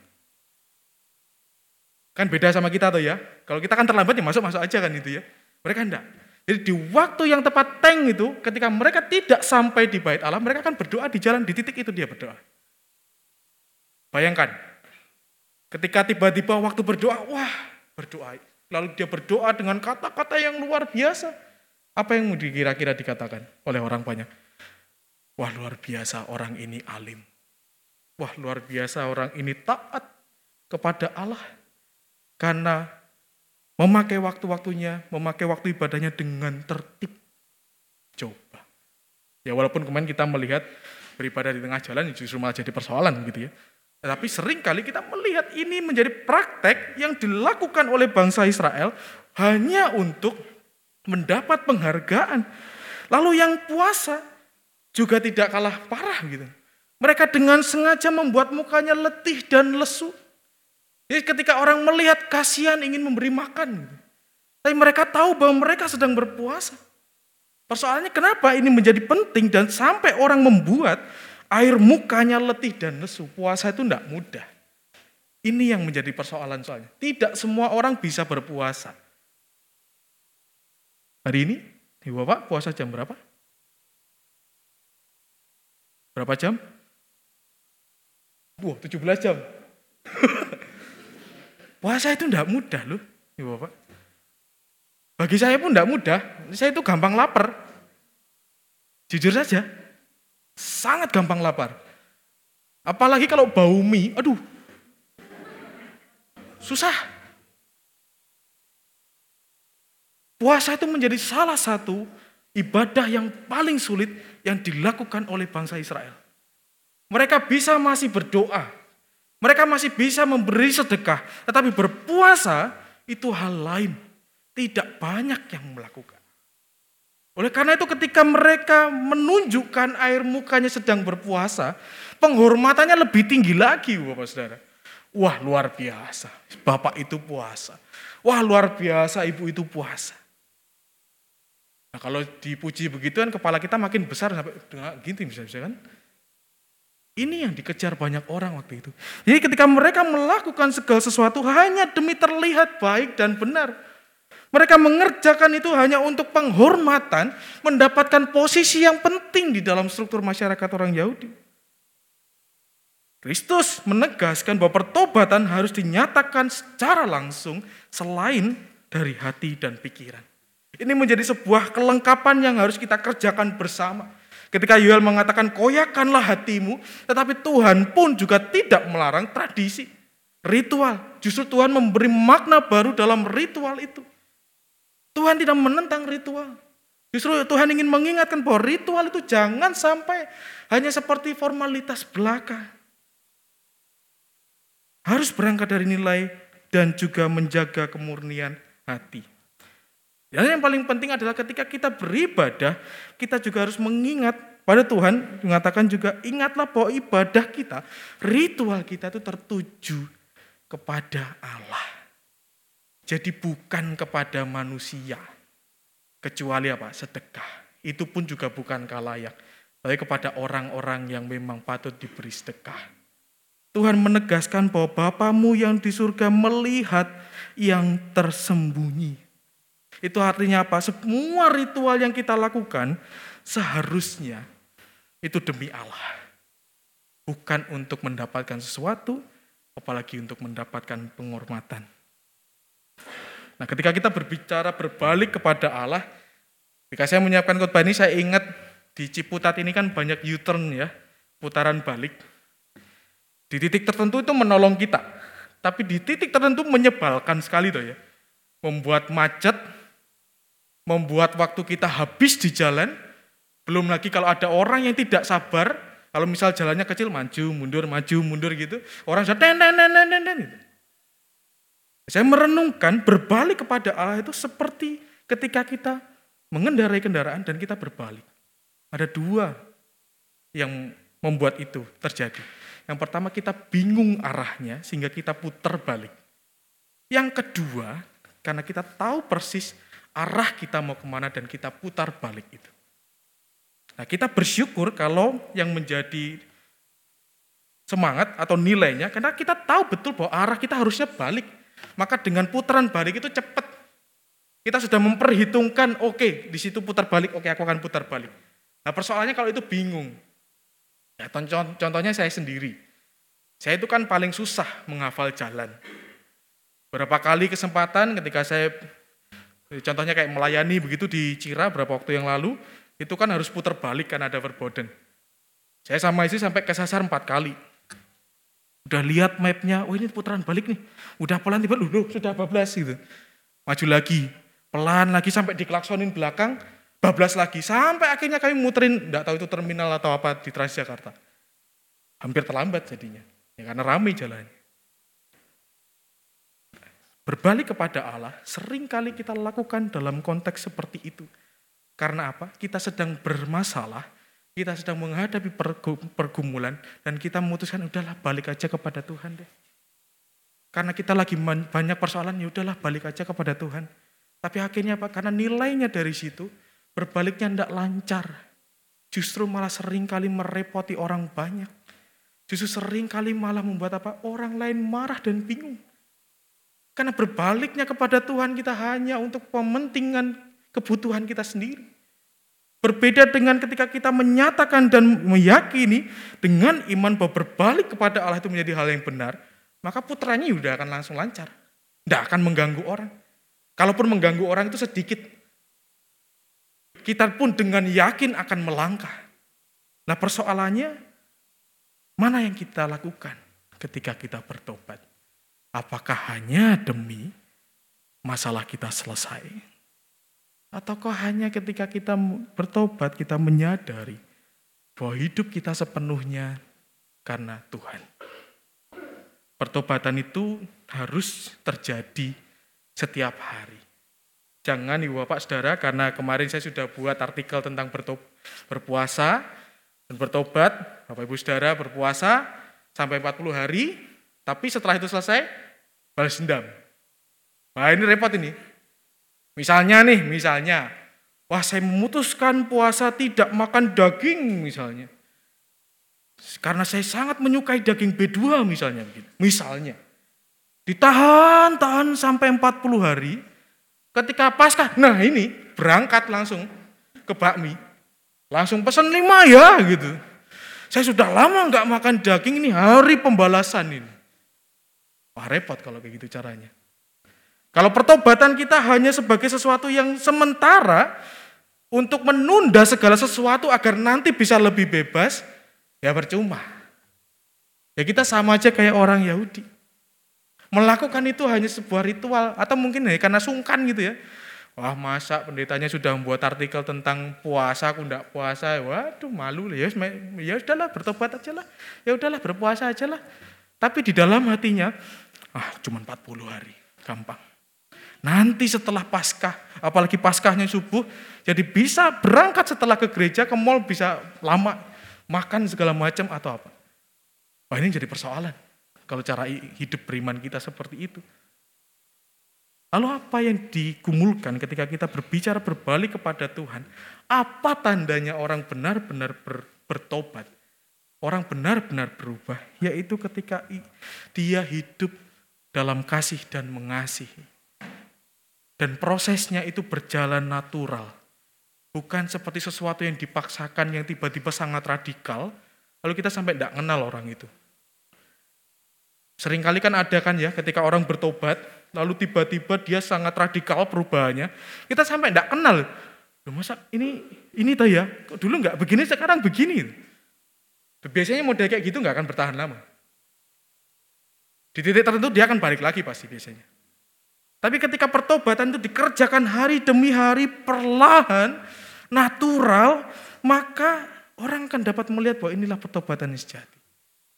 Kan beda sama kita tuh ya. Kalau kita kan terlambat ya masuk-masuk aja kan itu ya. Mereka enggak. Jadi di waktu yang tepat teng itu, ketika mereka tidak sampai di bait Allah, mereka akan berdoa di jalan, di titik itu dia berdoa. Bayangkan, ketika tiba-tiba waktu berdoa, wah berdoa. Lalu dia berdoa dengan kata-kata yang luar biasa. Apa yang kira-kira dikatakan oleh orang banyak? Wah luar biasa orang ini alim. Wah luar biasa orang ini taat kepada Allah. Karena memakai waktu-waktunya, memakai waktu ibadahnya dengan tertib. Coba. Ya walaupun kemarin kita melihat beribadah di tengah jalan justru malah jadi persoalan gitu ya. Tetapi sering kali kita melihat ini menjadi praktek yang dilakukan oleh bangsa Israel hanya untuk mendapat penghargaan. Lalu yang puasa juga tidak kalah parah gitu. Mereka dengan sengaja membuat mukanya letih dan lesu. Jadi ketika orang melihat kasihan ingin memberi makan. Gitu. Tapi mereka tahu bahwa mereka sedang berpuasa. Persoalannya kenapa ini menjadi penting dan sampai orang membuat air mukanya letih dan lesu. Puasa itu tidak mudah. Ini yang menjadi persoalan soalnya. Tidak semua orang bisa berpuasa. Hari ini, Ibu Bapak puasa jam berapa? Berapa jam? Wah, 17 jam. puasa itu tidak mudah loh, Ibu Bapak. Bagi saya pun tidak mudah, saya itu gampang lapar. Jujur saja, sangat gampang lapar. Apalagi kalau bau mie, aduh, susah. Puasa itu menjadi salah satu ibadah yang paling sulit yang dilakukan oleh bangsa Israel. Mereka bisa masih berdoa, mereka masih bisa memberi sedekah, tetapi berpuasa itu hal lain. Tidak banyak yang melakukan. Oleh karena itu ketika mereka menunjukkan air mukanya sedang berpuasa, penghormatannya lebih tinggi lagi Bapak Saudara. Wah luar biasa, Bapak itu puasa. Wah luar biasa, Ibu itu puasa. Nah kalau dipuji begitu kan kepala kita makin besar sampai dengan gini bisa-bisa kan. Ini yang dikejar banyak orang waktu itu. Jadi ketika mereka melakukan segala sesuatu hanya demi terlihat baik dan benar. Mereka mengerjakan itu hanya untuk penghormatan, mendapatkan posisi yang penting di dalam struktur masyarakat orang Yahudi. Kristus menegaskan bahwa pertobatan harus dinyatakan secara langsung selain dari hati dan pikiran. Ini menjadi sebuah kelengkapan yang harus kita kerjakan bersama. Ketika Yoel mengatakan koyakanlah hatimu, tetapi Tuhan pun juga tidak melarang tradisi, ritual. Justru Tuhan memberi makna baru dalam ritual itu. Tuhan tidak menentang ritual. Justru Tuhan ingin mengingatkan bahwa ritual itu jangan sampai hanya seperti formalitas belaka. Harus berangkat dari nilai dan juga menjaga kemurnian hati. Dan yang paling penting adalah ketika kita beribadah, kita juga harus mengingat pada Tuhan mengatakan juga ingatlah bahwa ibadah kita, ritual kita itu tertuju kepada Allah. Jadi bukan kepada manusia. Kecuali apa? Sedekah. Itu pun juga bukan kalayak. Tapi kepada orang-orang yang memang patut diberi sedekah. Tuhan menegaskan bahwa Bapamu yang di surga melihat yang tersembunyi. Itu artinya apa? Semua ritual yang kita lakukan seharusnya itu demi Allah. Bukan untuk mendapatkan sesuatu, apalagi untuk mendapatkan penghormatan. Nah ketika kita berbicara berbalik kepada Allah, ketika saya menyiapkan khotbah ini saya ingat di Ciputat ini kan banyak U-turn ya, putaran balik. Di titik tertentu itu menolong kita, tapi di titik tertentu menyebalkan sekali tuh ya. Membuat macet, membuat waktu kita habis di jalan, belum lagi kalau ada orang yang tidak sabar, kalau misal jalannya kecil maju mundur maju mundur gitu, orang sudah ten ten ten ten ten gitu. Saya merenungkan berbalik kepada Allah itu seperti ketika kita mengendarai kendaraan dan kita berbalik. Ada dua yang membuat itu terjadi. Yang pertama kita bingung arahnya sehingga kita putar balik. Yang kedua karena kita tahu persis arah kita mau ke mana dan kita putar balik itu. Nah kita bersyukur kalau yang menjadi semangat atau nilainya karena kita tahu betul bahwa arah kita harusnya balik. Maka dengan putaran balik itu cepat. Kita sudah memperhitungkan, oke, okay, di situ putar balik, oke, okay, aku akan putar balik. Nah persoalannya kalau itu bingung. Ya, contohnya saya sendiri. Saya itu kan paling susah menghafal jalan. Berapa kali kesempatan ketika saya, contohnya kayak melayani begitu di Cira berapa waktu yang lalu, itu kan harus putar balik kan ada verboden. Saya sama istri sampai kesasar empat kali. Udah lihat mapnya, oh ini putaran balik nih. Udah pelan tiba, loh, sudah bablas gitu. Maju lagi, pelan lagi sampai diklaksonin belakang, bablas lagi sampai akhirnya kami muterin enggak tahu itu terminal atau apa di Transjakarta. Hampir terlambat jadinya. Ya karena ramai jalannya. Berbalik kepada Allah sering kali kita lakukan dalam konteks seperti itu. Karena apa? Kita sedang bermasalah, kita sedang menghadapi pergu- pergumulan dan kita memutuskan udahlah balik aja kepada Tuhan deh. Karena kita lagi banyak persoalan, ya udahlah balik aja kepada Tuhan. Tapi akhirnya apa? Karena nilainya dari situ berbaliknya tidak lancar. Justru malah sering kali merepoti orang banyak. Justru sering kali malah membuat apa? Orang lain marah dan bingung. Karena berbaliknya kepada Tuhan kita hanya untuk pementingan kebutuhan kita sendiri. Berbeda dengan ketika kita menyatakan dan meyakini dengan iman bahwa berbalik kepada Allah itu menjadi hal yang benar, maka putranya sudah akan langsung lancar. Tidak akan mengganggu orang. Kalaupun mengganggu orang itu sedikit, kita pun dengan yakin akan melangkah. Nah persoalannya, mana yang kita lakukan ketika kita bertobat? Apakah hanya demi masalah kita selesai? Ataukah hanya ketika kita bertobat, kita menyadari bahwa hidup kita sepenuhnya karena Tuhan? Pertobatan itu harus terjadi setiap hari. Jangan ibu bapak saudara, karena kemarin saya sudah buat artikel tentang berpuasa dan bertobat. Bapak ibu saudara berpuasa sampai 40 hari, tapi setelah itu selesai, balas dendam. Wah ini repot ini. Misalnya nih, misalnya, wah saya memutuskan puasa tidak makan daging misalnya. Karena saya sangat menyukai daging B2 misalnya. Misalnya. Ditahan-tahan sampai 40 hari. Ketika Paskah, nah ini berangkat langsung ke bakmi. Langsung pesan lima ya gitu. Saya sudah lama nggak makan daging ini hari pembalasan ini. Wah repot kalau kayak gitu caranya. Kalau pertobatan kita hanya sebagai sesuatu yang sementara untuk menunda segala sesuatu agar nanti bisa lebih bebas, ya percuma. Ya kita sama aja kayak orang Yahudi. Melakukan itu hanya sebuah ritual atau mungkin ya karena sungkan gitu ya. Wah masa pendetanya sudah membuat artikel tentang puasa, aku enggak puasa, waduh malu ya, ya udahlah bertobat aja lah, ya udahlah berpuasa aja lah. Tapi di dalam hatinya, ah cuma 40 hari, gampang. Nanti setelah Paskah, apalagi Paskahnya subuh, jadi bisa berangkat setelah ke gereja, ke mall bisa lama, makan segala macam atau apa. Wah ini jadi persoalan. Kalau cara hidup beriman kita seperti itu. Lalu apa yang digumulkan ketika kita berbicara berbalik kepada Tuhan? Apa tandanya orang benar-benar ber, bertobat? Orang benar-benar berubah, yaitu ketika dia hidup dalam kasih dan mengasihi. Dan prosesnya itu berjalan natural. Bukan seperti sesuatu yang dipaksakan, yang tiba-tiba sangat radikal, lalu kita sampai tidak kenal orang itu. Seringkali kan ada kan ya, ketika orang bertobat, lalu tiba-tiba dia sangat radikal perubahannya, kita sampai tidak kenal. Loh, masa ini ini tuh ya, kok dulu nggak begini, sekarang begini. Biasanya model kayak gitu nggak akan bertahan lama. Di titik tertentu dia akan balik lagi pasti biasanya. Tapi ketika pertobatan itu dikerjakan hari demi hari perlahan, natural, maka orang akan dapat melihat bahwa inilah pertobatan yang sejati.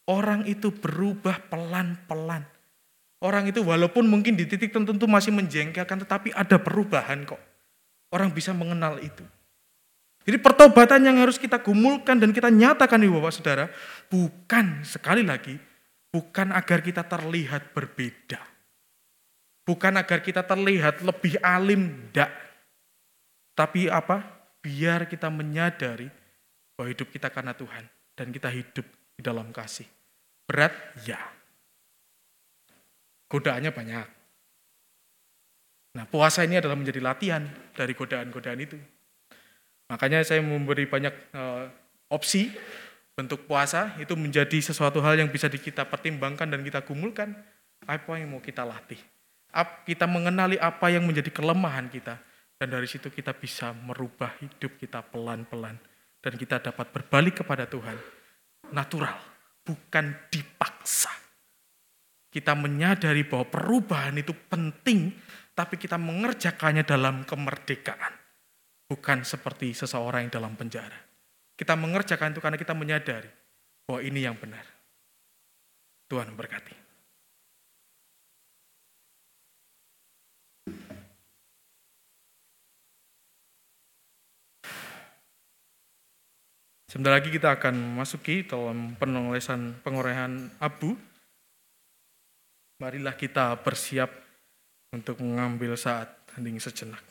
Orang itu berubah pelan-pelan. Orang itu walaupun mungkin di titik tertentu masih menjengkelkan, tetapi ada perubahan kok. Orang bisa mengenal itu. Jadi pertobatan yang harus kita gumulkan dan kita nyatakan di Bapak Saudara, bukan sekali lagi, bukan agar kita terlihat berbeda. Bukan agar kita terlihat lebih alim, enggak. Tapi apa? Biar kita menyadari bahwa hidup kita karena Tuhan. Dan kita hidup di dalam kasih. Berat? Ya. Godaannya banyak. Nah puasa ini adalah menjadi latihan dari godaan-godaan itu. Makanya saya memberi banyak uh, opsi bentuk puasa itu menjadi sesuatu hal yang bisa kita pertimbangkan dan kita gumulkan. Apa yang mau kita latih. Kita mengenali apa yang menjadi kelemahan kita. Dan dari situ kita bisa merubah hidup kita pelan-pelan. Dan kita dapat berbalik kepada Tuhan. Natural, bukan dipaksa. Kita menyadari bahwa perubahan itu penting, tapi kita mengerjakannya dalam kemerdekaan. bukan seperti seseorang yang dalam penjara. Kita mengerjakan itu karena kita menyadari bahwa ini yang benar. Tuhan memberkati. Sebentar lagi kita akan memasuki dalam penulisan pengurahan abu. Marilah kita bersiap untuk mengambil saat hening sejenak.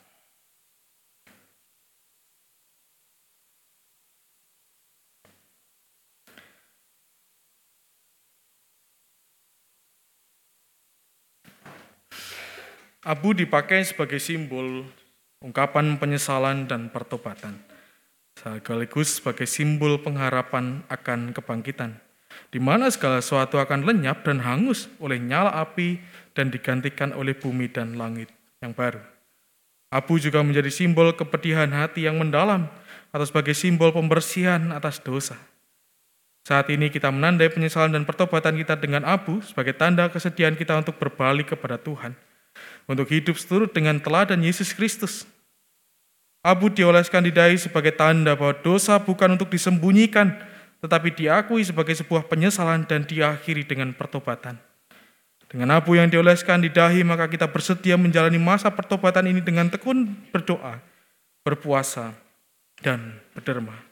Abu dipakai sebagai simbol ungkapan penyesalan dan pertobatan, sekaligus sebagai simbol pengharapan akan kebangkitan, di mana segala sesuatu akan lenyap dan hangus oleh nyala api dan digantikan oleh bumi dan langit yang baru. Abu juga menjadi simbol kepedihan hati yang mendalam atau sebagai simbol pembersihan atas dosa. Saat ini kita menandai penyesalan dan pertobatan kita dengan abu sebagai tanda kesediaan kita untuk berbalik kepada Tuhan untuk hidup seturut dengan teladan Yesus Kristus. Abu dioleskan di dahi sebagai tanda bahwa dosa bukan untuk disembunyikan, tetapi diakui sebagai sebuah penyesalan dan diakhiri dengan pertobatan. Dengan abu yang dioleskan di dahi, maka kita bersedia menjalani masa pertobatan ini dengan tekun berdoa, berpuasa, dan berderma.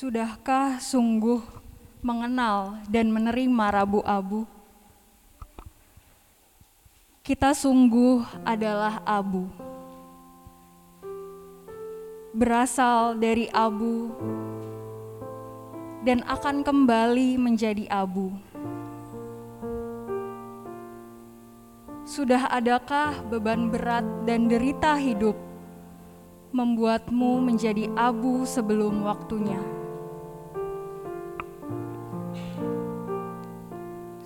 Sudahkah sungguh mengenal dan menerima Rabu-abu? Kita sungguh adalah abu. Berasal dari abu dan akan kembali menjadi abu. Sudah adakah beban berat dan derita hidup membuatmu menjadi abu sebelum waktunya?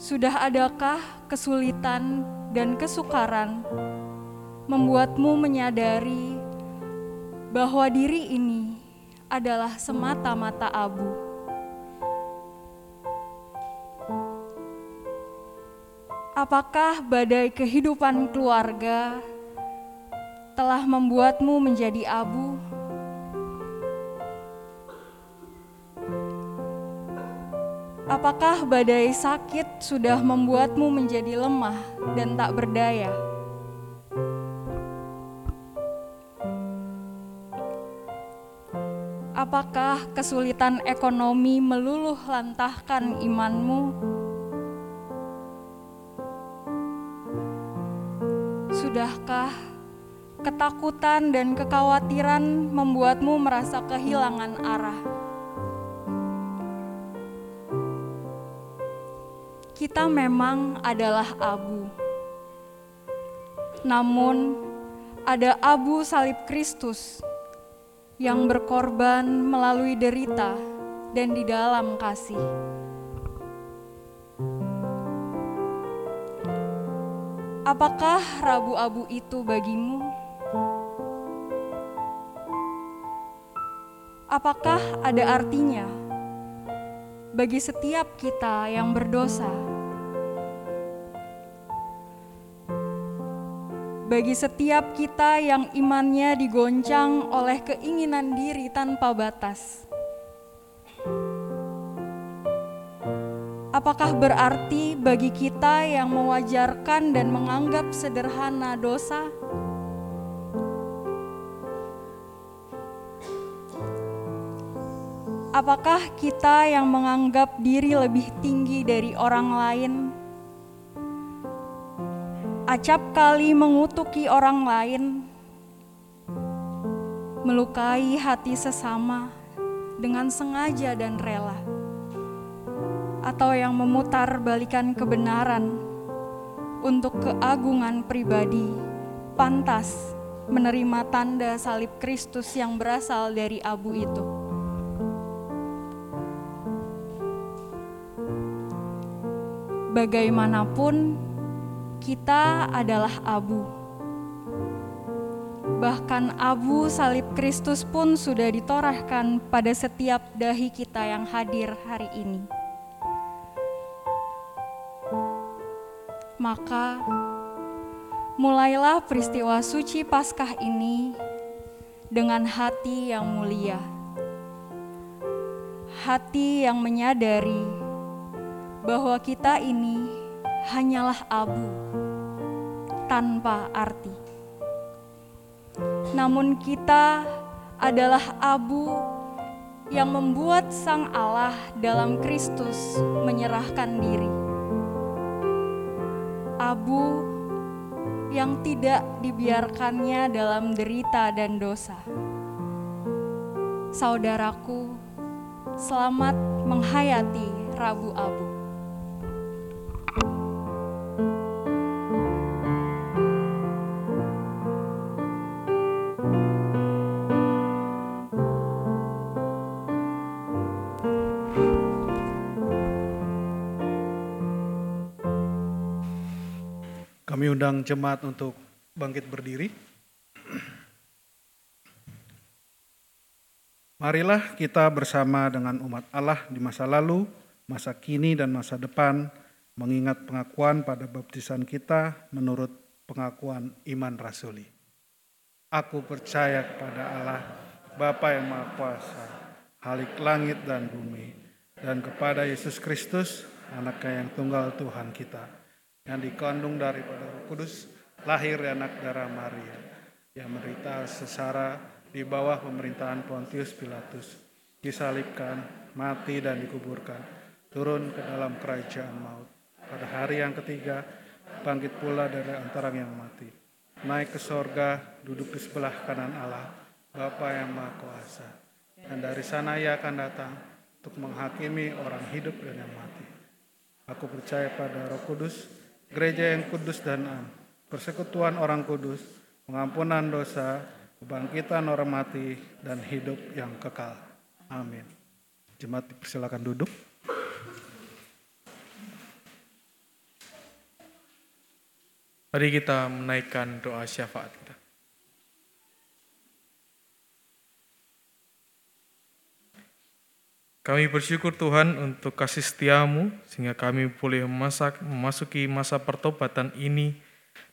Sudah adakah kesulitan dan kesukaran membuatmu menyadari bahwa diri ini adalah semata-mata abu? Apakah badai kehidupan keluarga telah membuatmu menjadi abu? Apakah badai sakit sudah membuatmu menjadi lemah dan tak berdaya? Apakah kesulitan ekonomi meluluh lantahkan imanmu? Sudahkah ketakutan dan kekhawatiran membuatmu merasa kehilangan arah? Kita memang adalah abu, namun ada abu salib Kristus yang berkorban melalui derita dan di dalam kasih. Apakah rabu abu itu bagimu? Apakah ada artinya bagi setiap kita yang berdosa? Bagi setiap kita yang imannya digoncang oleh keinginan diri tanpa batas. Apakah berarti bagi kita yang mewajarkan dan menganggap sederhana dosa? Apakah kita yang menganggap diri lebih tinggi dari orang lain? Acap kali mengutuki orang lain, melukai hati sesama dengan sengaja dan rela atau yang memutar balikan kebenaran untuk keagungan pribadi, pantas menerima tanda salib Kristus yang berasal dari abu itu. Bagaimanapun, kita adalah abu. Bahkan abu salib Kristus pun sudah ditorehkan pada setiap dahi kita yang hadir hari ini. Maka mulailah peristiwa suci Paskah ini dengan hati yang mulia. Hati yang menyadari bahwa kita ini hanyalah abu tanpa arti. Namun kita adalah abu yang membuat Sang Allah dalam Kristus menyerahkan diri. Abu yang tidak dibiarkannya dalam derita dan dosa. Saudaraku, selamat menghayati Rabu Abu.
Undang jemaat untuk bangkit berdiri. Marilah kita bersama dengan umat Allah di masa lalu, masa kini, dan masa depan mengingat pengakuan pada baptisan kita menurut pengakuan iman rasuli. Aku percaya kepada Allah, Bapa yang Maha Kuasa, Halik langit dan bumi, dan kepada Yesus Kristus, anaknya yang tunggal Tuhan kita, yang dikandung daripada Roh Kudus, lahir anak darah Maria, yang menderita sesara di bawah pemerintahan Pontius Pilatus, disalibkan, mati dan dikuburkan, turun ke dalam kerajaan maut. Pada hari yang ketiga, bangkit pula dari antara yang mati, naik ke sorga, duduk di sebelah kanan Allah, Bapa yang Maha Kuasa. Dan dari sana ia akan datang untuk menghakimi orang hidup dan yang mati. Aku percaya pada Roh Kudus, gereja yang kudus dan am, persekutuan orang kudus, pengampunan dosa, kebangkitan orang mati, dan hidup yang kekal. Amin. Jemaat dipersilakan duduk.
Mari kita menaikkan doa syafaat kita. Kami bersyukur Tuhan untuk kasih setiamu sehingga kami boleh memasak, memasuki masa pertobatan ini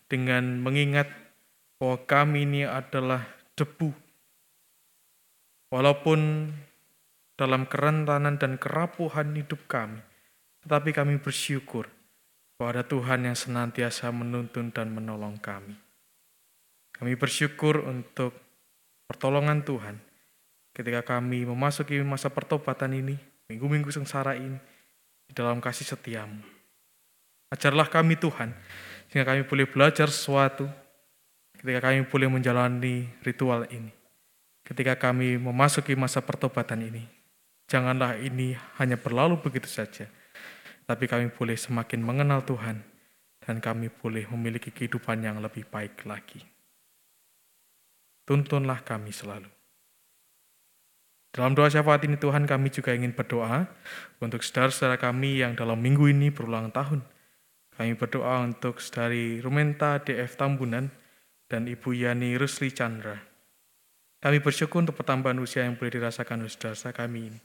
dengan mengingat bahwa kami ini adalah debu. Walaupun dalam kerentanan dan kerapuhan hidup kami, tetapi kami bersyukur bahwa ada Tuhan yang senantiasa menuntun dan menolong kami. Kami bersyukur untuk pertolongan Tuhan ketika kami memasuki masa pertobatan ini, minggu-minggu sengsara ini, di dalam kasih setiamu. Ajarlah kami Tuhan, sehingga kami boleh belajar sesuatu ketika kami boleh menjalani ritual ini. Ketika kami memasuki masa pertobatan ini, janganlah ini hanya berlalu begitu saja, tapi kami boleh semakin mengenal Tuhan dan kami boleh memiliki kehidupan yang lebih baik lagi. Tuntunlah kami selalu. Dalam doa syafaat ini Tuhan kami juga ingin berdoa untuk saudara-saudara kami yang dalam minggu ini berulang tahun. Kami berdoa untuk saudari Rumenta DF Tambunan dan Ibu Yani Rusli Chandra. Kami bersyukur untuk pertambahan usia yang boleh dirasakan oleh saudara kami ini.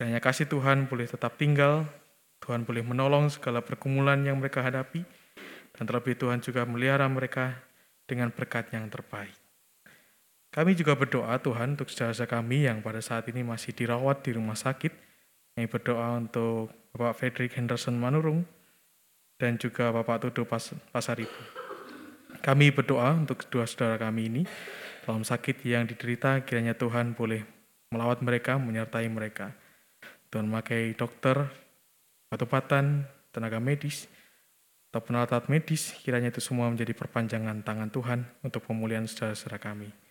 Kiranya kasih Tuhan boleh tetap tinggal, Tuhan boleh menolong segala pergumulan yang mereka hadapi, dan terlebih Tuhan juga melihara mereka dengan berkat yang terbaik. Kami juga berdoa Tuhan untuk saudara kami yang pada saat ini masih dirawat di rumah sakit. Kami berdoa untuk Bapak Frederick Henderson Manurung dan juga Bapak Tudo Pas Pasaribu. Kami berdoa untuk kedua saudara kami ini dalam sakit yang diderita kiranya Tuhan boleh melawat mereka, menyertai mereka. Tuhan memakai dokter, obat-obatan, tenaga medis, atau penalat medis, kiranya itu semua menjadi perpanjangan tangan Tuhan untuk pemulihan saudara-saudara kami.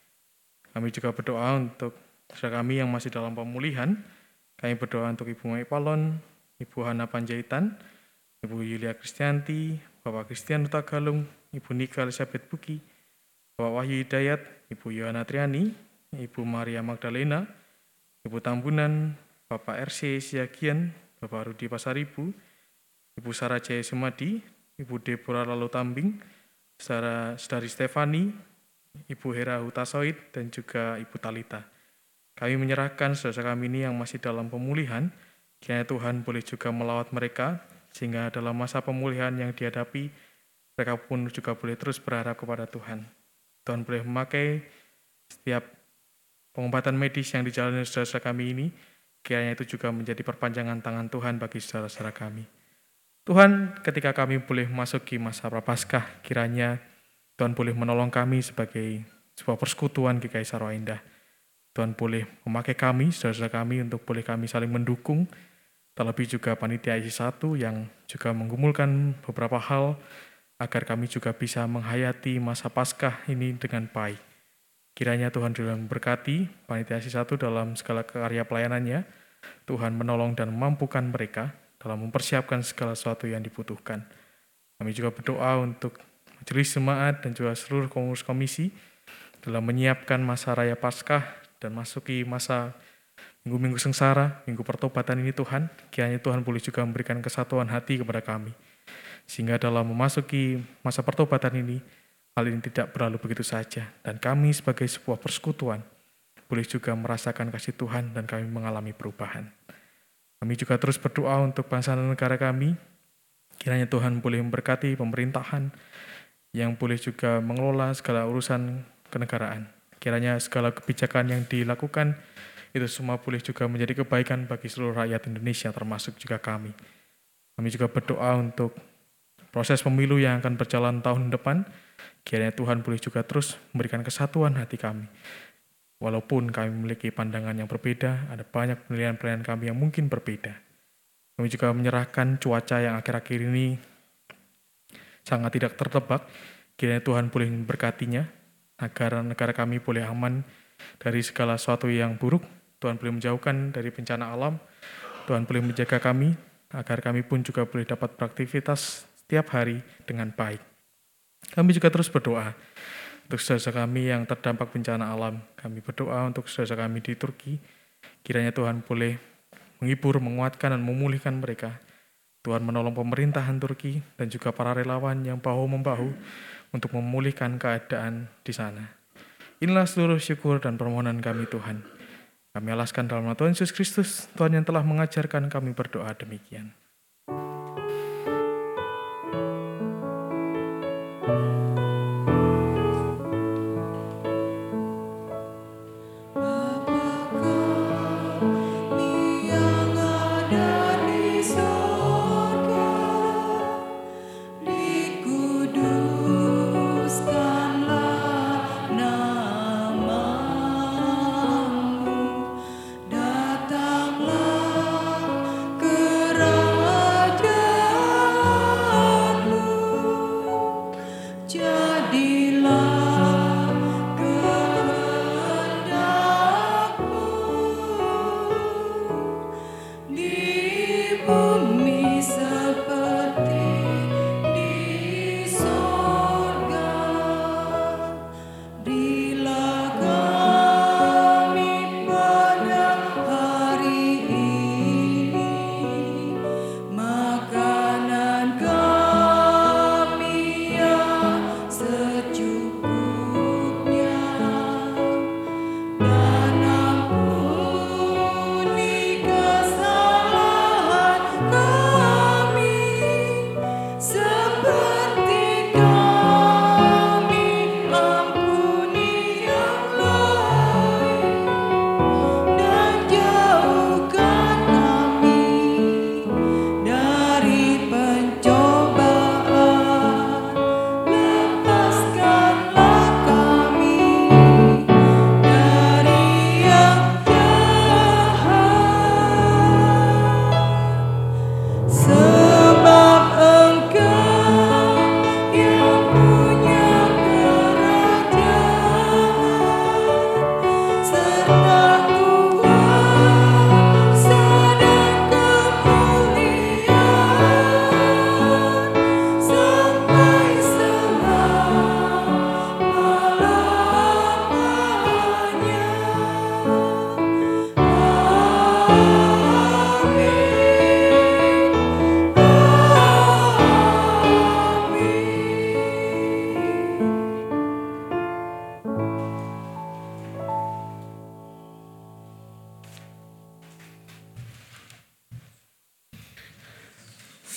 Kami juga berdoa untuk saudara kami yang masih dalam pemulihan. Kami berdoa untuk Ibu Mai Palon, Ibu Hana Panjaitan, Ibu Yulia Kristianti, Bapak Kristian Duta Galung, Ibu Nika Elizabeth Buki, Bapak Wahyu Hidayat, Ibu Yohana Triani, Ibu Maria Magdalena, Ibu Tambunan, Bapak RC Siagian, Bapak Rudi Pasaribu, Ibu Sarah Jaya Sumadi, Ibu Deborah Lalu Tambing, Saudara Stefani, Ibu Hera Hutasoid, dan juga Ibu Talita. Kami menyerahkan saudara kami ini yang masih dalam pemulihan, kiranya Tuhan boleh juga melawat mereka, sehingga dalam masa pemulihan yang dihadapi, mereka pun juga boleh terus berharap kepada Tuhan. Tuhan boleh memakai setiap pengobatan medis yang dijalani saudara-saudara kami ini, kiranya itu juga menjadi perpanjangan tangan Tuhan bagi saudara-saudara kami. Tuhan, ketika kami boleh masuki masa prapaskah, kiranya Tuhan boleh menolong kami sebagai sebuah persekutuan GKI Sarwa Indah. Tuhan boleh memakai kami, saudara-saudara kami untuk boleh kami saling mendukung, terlebih juga panitia IC 1 yang juga menggumulkan beberapa hal agar kami juga bisa menghayati masa Paskah ini dengan baik. Kiranya Tuhan juga memberkati panitia IC 1 dalam segala karya pelayanannya, Tuhan menolong dan memampukan mereka dalam mempersiapkan segala sesuatu yang dibutuhkan. Kami juga berdoa untuk majelis jemaat dan juga seluruh pengurus komisi dalam menyiapkan masa raya Paskah dan masuki masa minggu-minggu sengsara, minggu pertobatan ini Tuhan, kiranya Tuhan boleh juga memberikan kesatuan hati kepada kami. Sehingga dalam memasuki masa pertobatan ini, hal ini tidak berlalu begitu saja. Dan kami sebagai sebuah persekutuan, boleh juga merasakan kasih Tuhan dan kami mengalami perubahan. Kami juga terus berdoa untuk bangsa dan negara kami, kiranya Tuhan boleh memberkati pemerintahan yang boleh juga mengelola segala urusan kenegaraan. Kiranya segala kebijakan yang dilakukan itu semua boleh juga menjadi kebaikan bagi seluruh rakyat Indonesia termasuk juga kami. Kami juga berdoa untuk proses pemilu yang akan berjalan tahun depan. Kiranya Tuhan boleh juga terus memberikan kesatuan hati kami. Walaupun kami memiliki pandangan yang berbeda, ada banyak penilaian-penilaian kami yang mungkin berbeda. Kami juga menyerahkan cuaca yang akhir-akhir ini sangat tidak tertebak. Kiranya Tuhan boleh memberkatinya, agar negara kami boleh aman dari segala sesuatu yang buruk. Tuhan boleh menjauhkan dari bencana alam. Tuhan boleh menjaga kami, agar kami pun juga boleh dapat beraktivitas setiap hari dengan baik. Kami juga terus berdoa untuk saudara kami yang terdampak bencana alam. Kami berdoa untuk saudara kami di Turki. Kiranya Tuhan boleh menghibur, menguatkan, dan memulihkan mereka. Tuhan menolong pemerintahan Turki dan juga para relawan yang bahu-membahu untuk memulihkan keadaan di sana. Inilah seluruh syukur dan permohonan kami Tuhan. Kami alaskan dalam nama Tuhan Yesus Kristus, Tuhan yang telah mengajarkan kami berdoa demikian.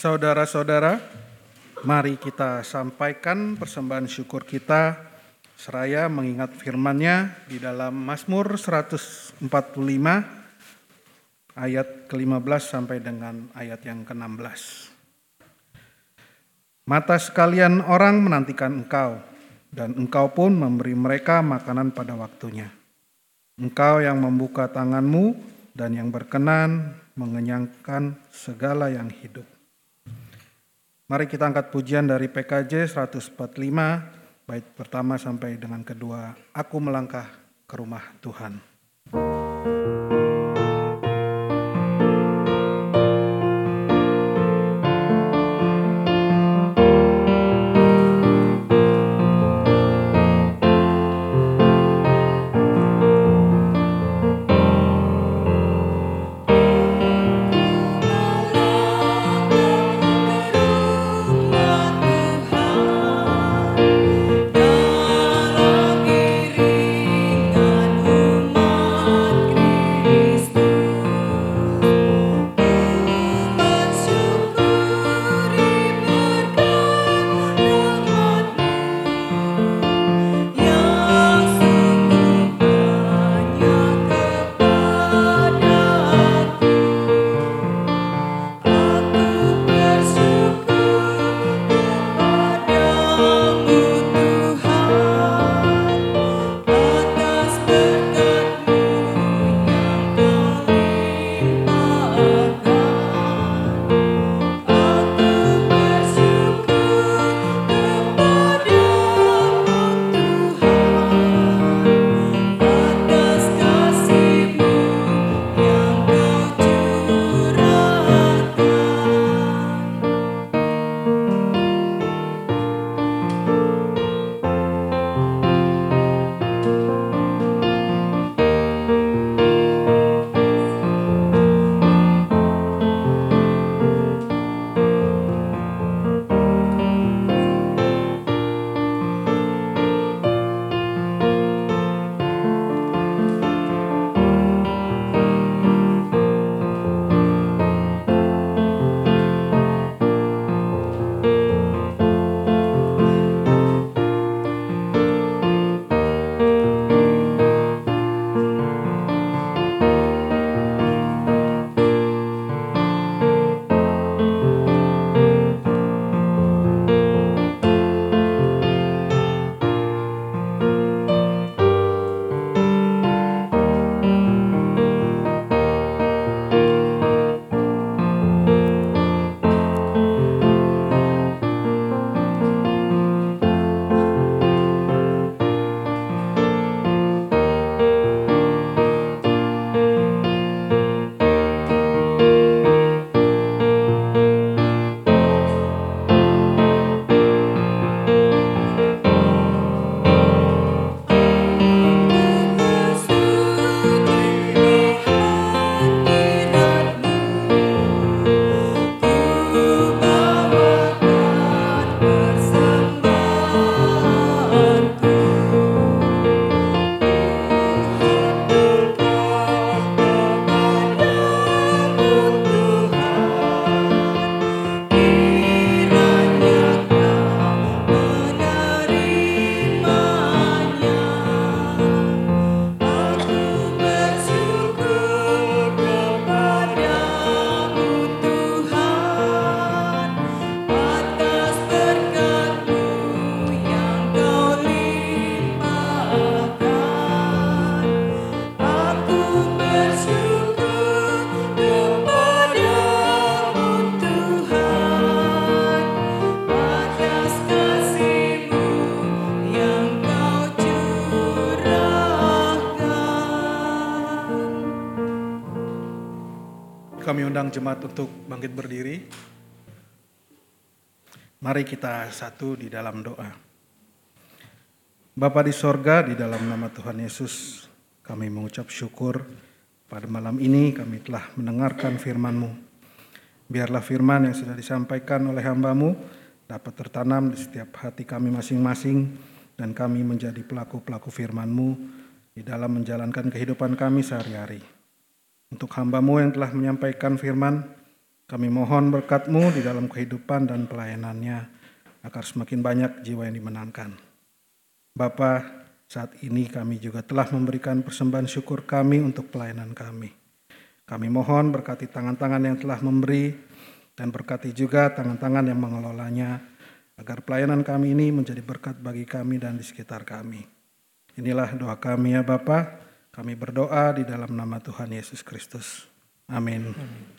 Saudara-saudara, mari kita sampaikan persembahan syukur kita seraya mengingat firman-Nya di dalam Mazmur 145 ayat ke-15 sampai dengan ayat yang ke-16. Mata sekalian orang menantikan engkau, dan engkau pun memberi mereka makanan pada waktunya. Engkau yang membuka tanganmu dan yang berkenan mengenyangkan segala yang hidup. Mari kita angkat pujian dari PKJ 145 bait pertama sampai dengan kedua. Aku melangkah ke rumah Tuhan.
Dalam
Undang jemaat untuk bangkit berdiri. Mari kita satu di dalam doa. Bapa di sorga, di dalam nama Tuhan Yesus, kami mengucap syukur pada malam ini kami telah mendengarkan firman-Mu. Biarlah firman yang sudah disampaikan oleh hambamu dapat tertanam di setiap hati kami masing-masing dan kami menjadi pelaku-pelaku firman-Mu di dalam menjalankan kehidupan kami sehari-hari. Untuk hambamu yang telah menyampaikan firman, kami mohon berkat-Mu di dalam kehidupan dan pelayanannya agar semakin banyak jiwa yang dimenangkan. Bapa, saat ini kami juga telah memberikan persembahan syukur kami untuk pelayanan kami. Kami mohon berkati tangan-tangan yang telah memberi dan berkati juga tangan-tangan yang mengelolanya agar pelayanan kami ini menjadi berkat bagi kami dan di sekitar kami. Inilah doa kami ya Bapa. Kami berdoa di dalam nama Tuhan Yesus Kristus. Amin.
Di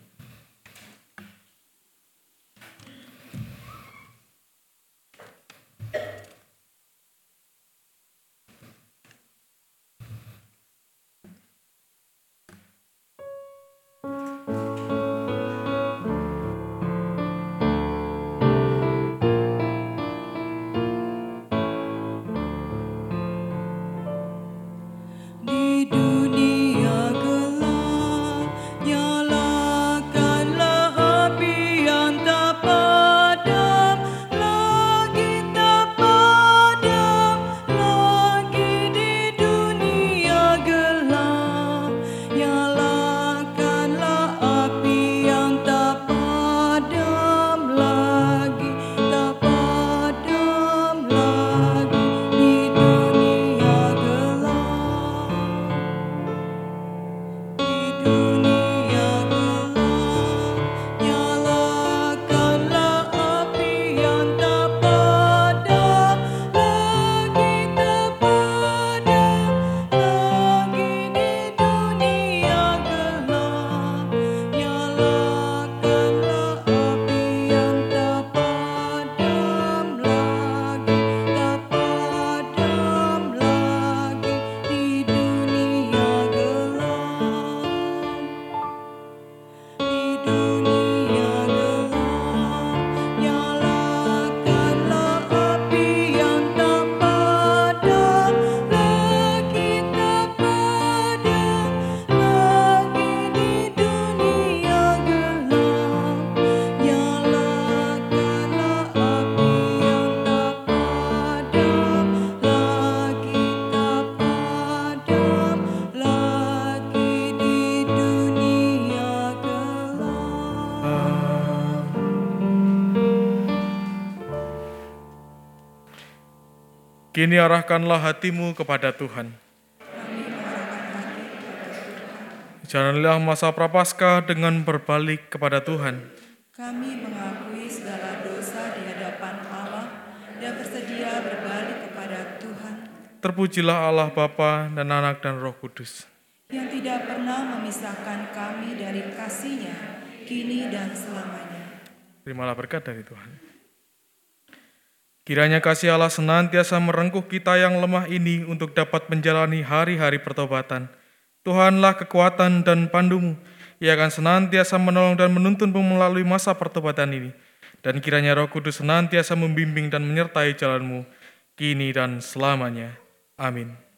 Kini arahkanlah hatimu kepada Tuhan. Jalanilah masa prapaskah dengan berbalik kepada Tuhan.
Kami mengakui segala dosa di hadapan Allah dan bersedia berbalik kepada Tuhan
Terpujilah Allah Bapa dan Anak dan Roh Kudus.
yang tidak pernah memisahkan kami dari kasih-Nya kini dan selamanya.
Terimalah berkat dari Tuhan. Kiranya kasih Allah senantiasa merengkuh kita yang lemah ini untuk dapat menjalani hari-hari pertobatan. Tuhanlah kekuatan dan pandumu. Ia akan senantiasa menolong dan menuntunmu melalui masa pertobatan ini. Dan kiranya roh kudus senantiasa membimbing dan menyertai jalanmu, kini dan selamanya. Amin.